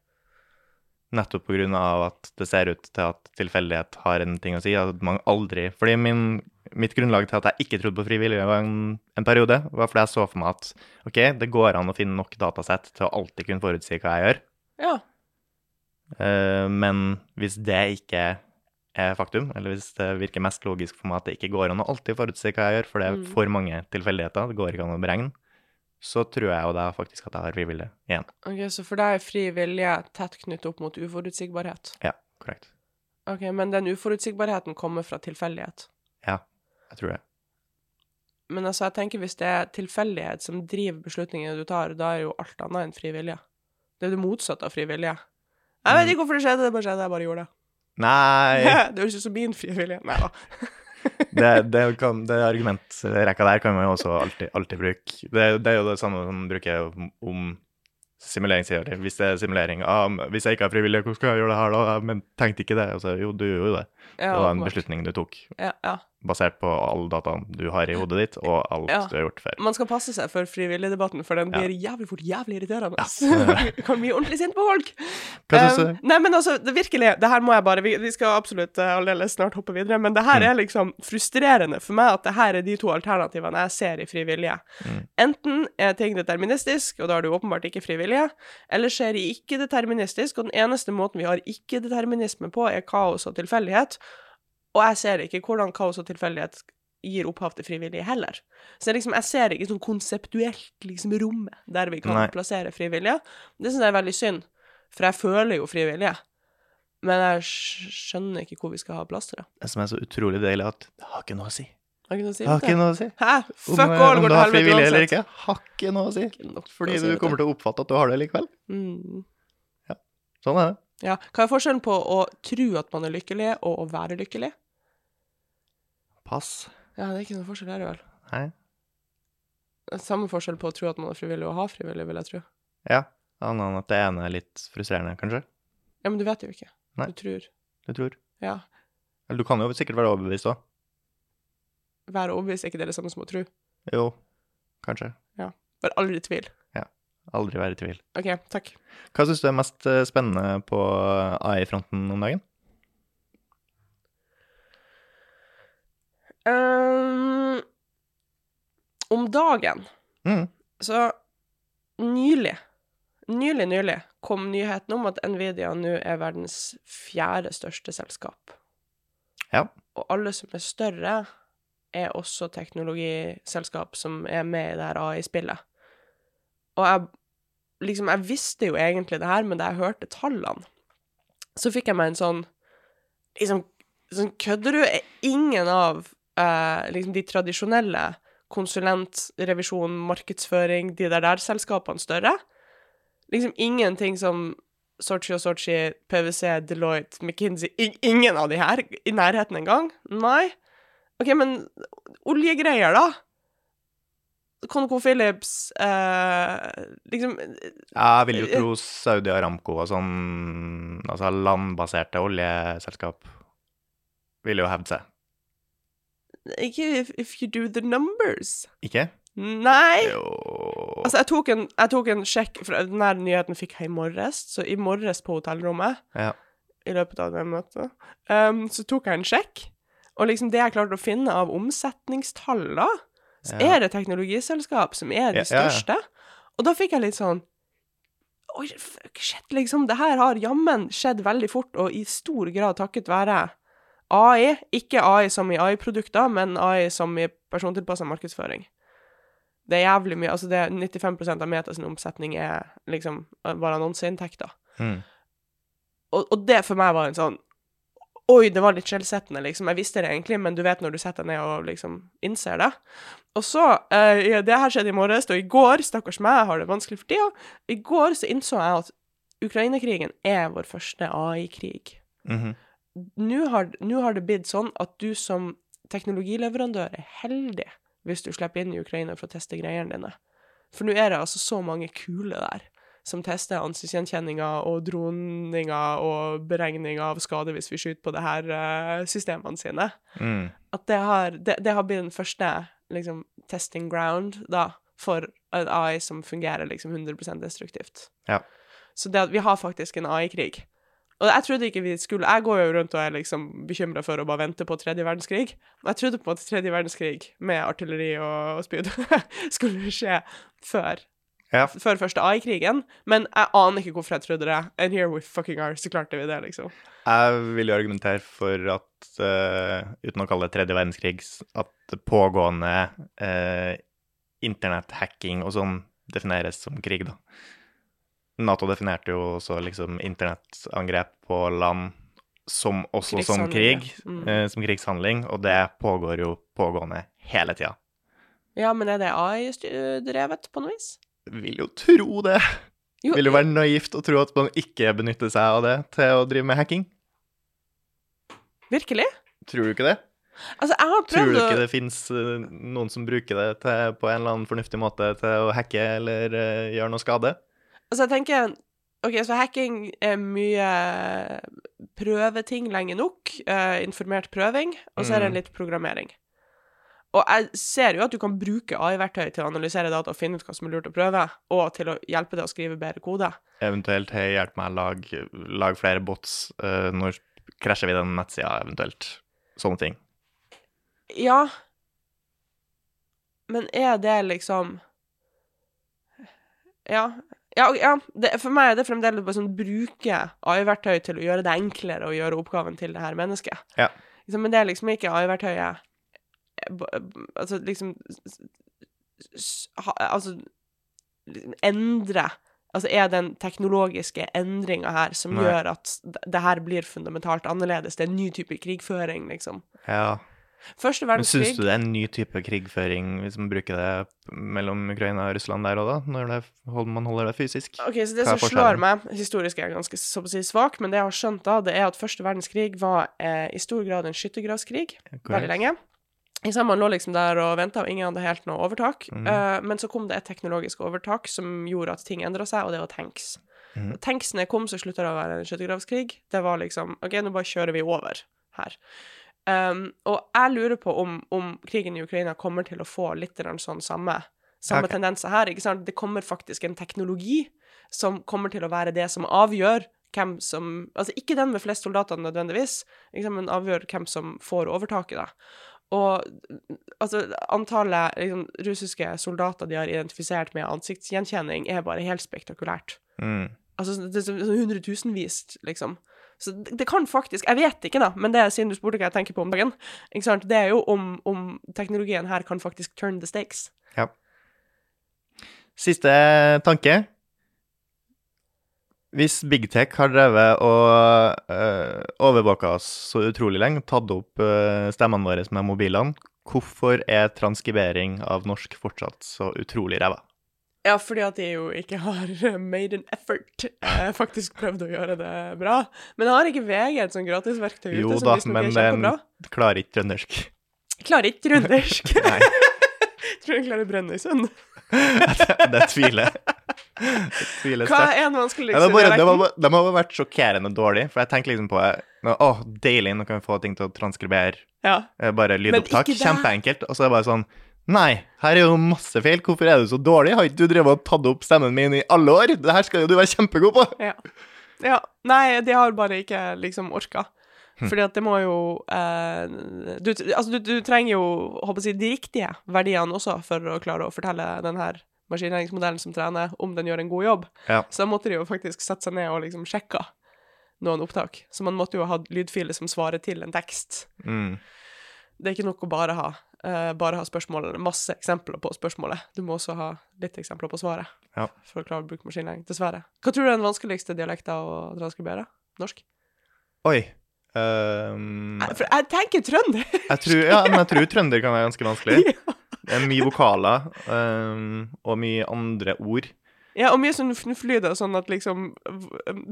Nettopp på grunn av at det ser ut til at tilfeldighet har en ting å si. At man aldri Fordi min, mitt grunnlag til at jeg ikke trodde på frivillige var en, en periode, var fordi jeg så for meg at OK, det går an å finne nok datasett til å alltid kunne forutsi hva jeg gjør. Ja. Uh, men hvis det ikke er faktum, eller hvis det virker mest logisk for meg at det ikke går an å alltid forutsi hva jeg gjør, for det er Mm. for mange tilfeldigheter, det går ikke an å beregne, så tror jeg jo da faktisk at jeg har frivillig igjen. Ok, Så for deg er fri vilje tett knyttet opp mot uforutsigbarhet? Ja, korrekt. Ok, Men den uforutsigbarheten kommer fra tilfeldighet? Ja, jeg tror det. Men altså, jeg tenker hvis det er tilfeldighet som driver beslutningene du tar, da er jo alt annet enn fri vilje. Det er det motsatte av fri vilje. Jeg vet ikke hvorfor det skjedde, det bare skjedde, jeg bare gjorde det. Nei, det høres ut som min frie vilje. Nei da. det, det, kan, det argumentrekka der kan man jo også alltid, alltid bruke. Det, det er jo det samme som man bruker om, simuleringsteori. Hvis det er simulering ah, Hvis jeg ikke er frivillig, hvordan skal jeg gjøre det her da? Men tenkte ikke det. Altså, jo, du gjør jo det. Ja, Det var en beslutning du tok, Ja, ja. basert på alle dataen du har i hodet ditt, og alt du har gjort før. Man skal passe seg for frivilligdebatten, for den blir jævlig fort jævlig irriterende. Du kan bli ordentlig sint på folk. Hva syns Um, du? Nei, men altså, det virkelig, det her må jeg bare Vi, vi skal absolutt uh, aldeles snart hoppe videre, men det her Mm. er liksom frustrerende for meg at det her er de to alternativene jeg ser i frivillige. Mm. Enten er ting deterministisk, og da er du åpenbart ikke frivillige, eller skjer i ikke-deterministisk, og den eneste måten vi har ikke-determinisme på, er kaos og tilfeldighet. Og jeg ser ikke hvordan kaos og tilfeldighet gir opphav til frivillige heller. Så liksom, jeg ser ikke sånn konseptuelt liksom rommet der vi kan Nei. plassere frivillige. Det syns jeg er veldig synd, for jeg føler jo frivillige. Men jeg skjønner ikke hvor vi skal ha plass til det. Det som er så utrolig deilig, at det har ikke noe å si. Har ikke noe å si har ikke noe å si. Hæ? Om, Fuck om, all går du til har helvete frivillig eller uansett. ikke, har ikke noe å si. Fordi du kommer til å oppfatte at du har det likevel. Mm. Sånn er det. Ja. Hva er forskjellen på å tro at man er lykkelig, og å være lykkelig? Pass. Ja, det er ikke noen forskjell der, vel. Nei. Samme forskjell på å tro at man er frivillig og å ha frivillig, vil jeg tro. Ja. Annet enn at det ene er litt frustrerende, kanskje. Ja, men du vet jo ikke. Nei. Du tror. Du tror? Ja. Eller du kan jo sikkert være overbevist òg. Være overbevist er ikke det det samme som å tro. Jo, kanskje. Ja. Bare aldri i tvil. Aldri være i tvil. OK, takk. Hva syns du er mest eh, spennende på AI-fronten om dagen? Um, om dagen Mm. Så nylig, nylig, nylig kom nyheten om at Nvidia nå er verdens fjerde største selskap. Ja. Og alle som er større, er også teknologiselskap som er med i det her AI-spillet. Og jeg liksom, jeg visste jo egentlig det her, men da jeg hørte tallene, så fikk jeg meg en sånn liksom, sånn Kødder du? Ingen av eh, liksom de tradisjonelle konsulent, revisjon, markedsføring, de der der-selskapene større? Liksom ingenting som Sochi og Sochi, PwC, Deloitte, McKinsey Ingen av de her i nærheten engang? Nei. OK, men oljegreier, da? ConocoPhillips eh, Liksom Jeg vil jo tro Saudi Aramco og sånn, altså landbaserte oljeselskap, vil jo hevde seg. Ikke if, if you do the numbers. Ikke? Nei. Jo Altså, jeg tok en, jeg tok en sjekk, for den nyheten fikk jeg i morges, så i morges på hotellrommet, Ja. i løpet av det møtet, um, så tok jeg en sjekk, og liksom det jeg klarte å finne av omsetningstall da, så er det teknologiselskap som er de største. Og da fikk jeg litt sånn, oi, fuck, shit, liksom, det her har jammen skjedd veldig fort, og i stor grad takket være AI, ikke AI som i AI-produkter, men AI som i persontilpassa markedsføring. Det er jævlig mye, altså det er 95% av Meta sin omsetning er liksom bare annonseinntekter. Mm. Og, og det for meg var en sånn Oi, det var litt skjellsettende, liksom. Jeg visste det egentlig, men du vet når du setter deg ned og liksom innser det. Og så eh, Det her skjedde i morges, og i går, stakkars meg, jeg har det vanskelig for tida, i går så innså jeg at Ukraina-krigen er vår første AI-krig. Mhm. Nå har, nå har det blitt sånn at du som teknologileverandør er heldig hvis du slipper inn i Ukraina for å teste greiene dine. For nå er det altså så mange kule der som tester ansiktsgjenkjenninga og droninga og beregninga av skade hvis vi skyter på det her uh, systemene sine. Mm. At det har, det, det har blitt den første liksom, testing ground da, for en AI som fungerer liksom 100% destruktivt. Ja. Så det at vi har faktisk en AI-krig. Og jeg trodde ikke vi skulle Jeg går jo rundt og er liksom bekymra for å bare vente på tredje verdenskrig. Jeg trodde på at tredje verdenskrig med artilleri og, og spyd skulle skje før Ja. før første A i krigen, men jeg aner ikke hvorfor jeg trodde det. And here we fucking are, så klarte vi det, liksom. Jeg vil jo argumentere for at, uh, uten å kalle det tredje verdenskrig, at pågående uh, internetthacking og sånn defineres som krig, da. Nato definerte jo også liksom internettangrep på land som også som krig. Mm. uh, som krigshandling, og det pågår jo pågående hele tida. Ja, men er det AI-drevet på noe vis? Vil jo tro det. Jo, Vil jo være naivt å tro at man ikke benytter seg av det til å drive med hacking. Virkelig? Tror du ikke det? Altså, jeg har Tror prøvd du å ikke det fins noen som bruker det til, på en eller annen fornuftig måte til å hacke eller uh, gjøre noe skade? Altså, jeg tenker OK, så hacking er mye prøveting lenge nok. uh, informert prøving, og så er det Mm. litt programmering. Og jeg ser jo at du kan bruke AI-verktøy til å analysere data og finne ut hva som er lurt å prøve, og til å hjelpe deg å skrive bedre kode. Eventuelt hei, hjelp meg, lag, lag flere bots. Uh, når krasjer vi den nettsida, eventuelt? Sånne ting. Ja, men er det liksom Ja. Ja, ja det, for meg er det fremdeles bare sånn bruke AI-verktøy til å gjøre det enklere å gjøre oppgaven til det her mennesket. Ja. Liksom, men det er liksom ikke AI-verktøyet Altså, liksom ha, Altså liksom endre Altså, er den teknologiske endringa her som Nei. gjør at det her blir fundamentalt annerledes? Det er en ny type krigføring, liksom. Ja. Første Men syns du det er en ny type krigføring hvis man bruker det mellom Ukraina og Russland der òg, da? Når det, man holder det fysisk? Ok, så det som slår meg, historisk er jeg ganske så å si svak, men det jeg har skjønt da, det er at første verdenskrig var eh, i stor grad en skyttergravskrig veldig lenge. Man lå liksom der og venta, og ingen hadde helt noe overtak. Mm. Uh, men så kom det et teknologisk overtak som gjorde at ting endra seg, og det var tanks. Mm. Tanksene kom, så slutta det å være en skyttergravskrig. Det var liksom OK, nå bare kjører vi over her. Um, og jeg lurer på om, om krigen i Ukraina kommer til å få litt sånn samme, samme okay. tendenser her. ikke sant? Det kommer faktisk en teknologi som kommer til å være det som avgjør hvem som Altså ikke den med flest soldater nødvendigvis, liksom, men avgjør hvem som får overtaket, da. Og altså, antallet liksom, russiske soldater de har identifisert med ansiktsgjenkjenning, er bare helt spektakulært. Mm. Altså det er sånn så hundretusenvis, liksom. Så det, det kan faktisk Jeg vet ikke, da, men det er siden du spurte hva jeg tenker på om dagen. Det er jo om, om teknologien her kan faktisk turn the stakes. Ja. Siste tanke. Hvis Big Tech har drevet og øh, overvåka oss så utrolig lenge, tatt opp øh, stemmene våre med mobilene, hvorfor er transkribering av norsk fortsatt så utrolig ræva? Ja, fordi at de jo ikke har made an effort, Jeg faktisk prøvd å gjøre det bra. Men har ikke VG et sånn gratisverktøy ute Jo da, men den klarer ikke trøndersk. Klarer ikke trøndersk. Nei, Tror jeg klarer Brønnøysund. det, det tviler jeg. Det tviler Hva er den vanskelig vanskeligste var bare, dialekten? var, de har vært sjokkerende dårlig, for jeg tenker liksom på Å, oh, deilig, nå kan vi få ting til å transkribere Ja. eh, bare lydopptak. Kjempeenkelt. Og så er det bare sånn Nei, her er jo masse feil. Hvorfor er du så dårlig? Har ikke du drevet og tatt opp stemmen min i alle år? Det her skal jo du være kjempegod på. Ja. ja. Nei, de har bare ikke liksom orka. Hm. Fordi at det må jo eh, du, Altså, du, du trenger jo håper jeg, de riktige verdiene også for å klare å fortelle den her maskinlæringsmodellen som trener, om den gjør en god jobb. Ja. Så da måtte de jo faktisk sette seg ned og liksom sjekke noen opptak. Så man måtte jo ha lydfiler som svarer til en tekst. Mm. Det er ikke nok å bare ha, eh, bare ha spørsmål, masse eksempler på spørsmålet. Du må også ha litt eksempler på svaret Ja. for å klare å bruke maskinlæring. Dessverre. Hva tror du er den vanskeligste dialekten å transkribere? Norsk? Oi. For jeg tenker trønder! jeg tror, ja, men jeg tror trønder kan være ganske vanskelig. ja. Det er mye vokaler um, og mye andre ord. ja, og mye sånn fnufflyder, sånn at liksom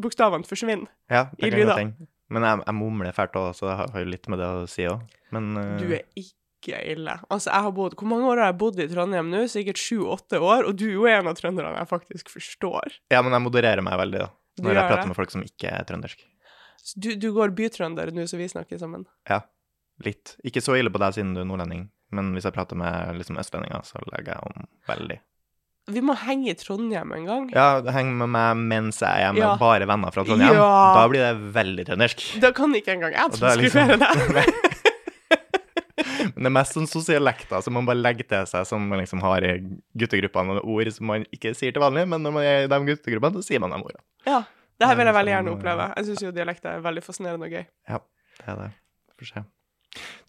bokstavene forsvinner. Ja, I lyder. Men jeg, jeg mumler fælt òg, så jeg har har jo litt med det å si òg. Men uh, Du er ikke ille. Altså, jeg har bodd Hvor mange år har jeg bodd i Trondheim nå? Sikkert sju-åtte år, og du er jo en av trønderne jeg faktisk forstår. Ja, men jeg modererer meg veldig, da. Når jeg prater det? med folk som ikke er trøndersk. Du, du går bytrønder nå som vi snakker sammen. Ja, litt. Ikke så ille på deg siden du er nordlending, men hvis jeg prater med liksom østlendinger, så legger jeg om veldig. Vi må henge i Trondheim en gang. Ja, heng med meg mens jeg er hjemme, Ja. bare venner fra Trondheim. Ja. Da blir det veldig trøndersk. Da kan ikke engang jeg transkribere er liksom- det. Men det er mest sånn sosialekter som man bare legger til seg, som man liksom har i guttegruppene, og ord som man ikke sier til vanlig, men når man er i de guttegruppene, så sier man de ordene. Ja. Det her vil jeg veldig gjerne sånn, oppleve. Jeg syns jo dialekter er veldig fascinerende og gøy. Ja, det er det. Får se.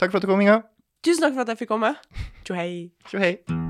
Takk for at du kom, Inga. Tusen takk for at jeg fikk komme. Tjo hei. Tjo hei.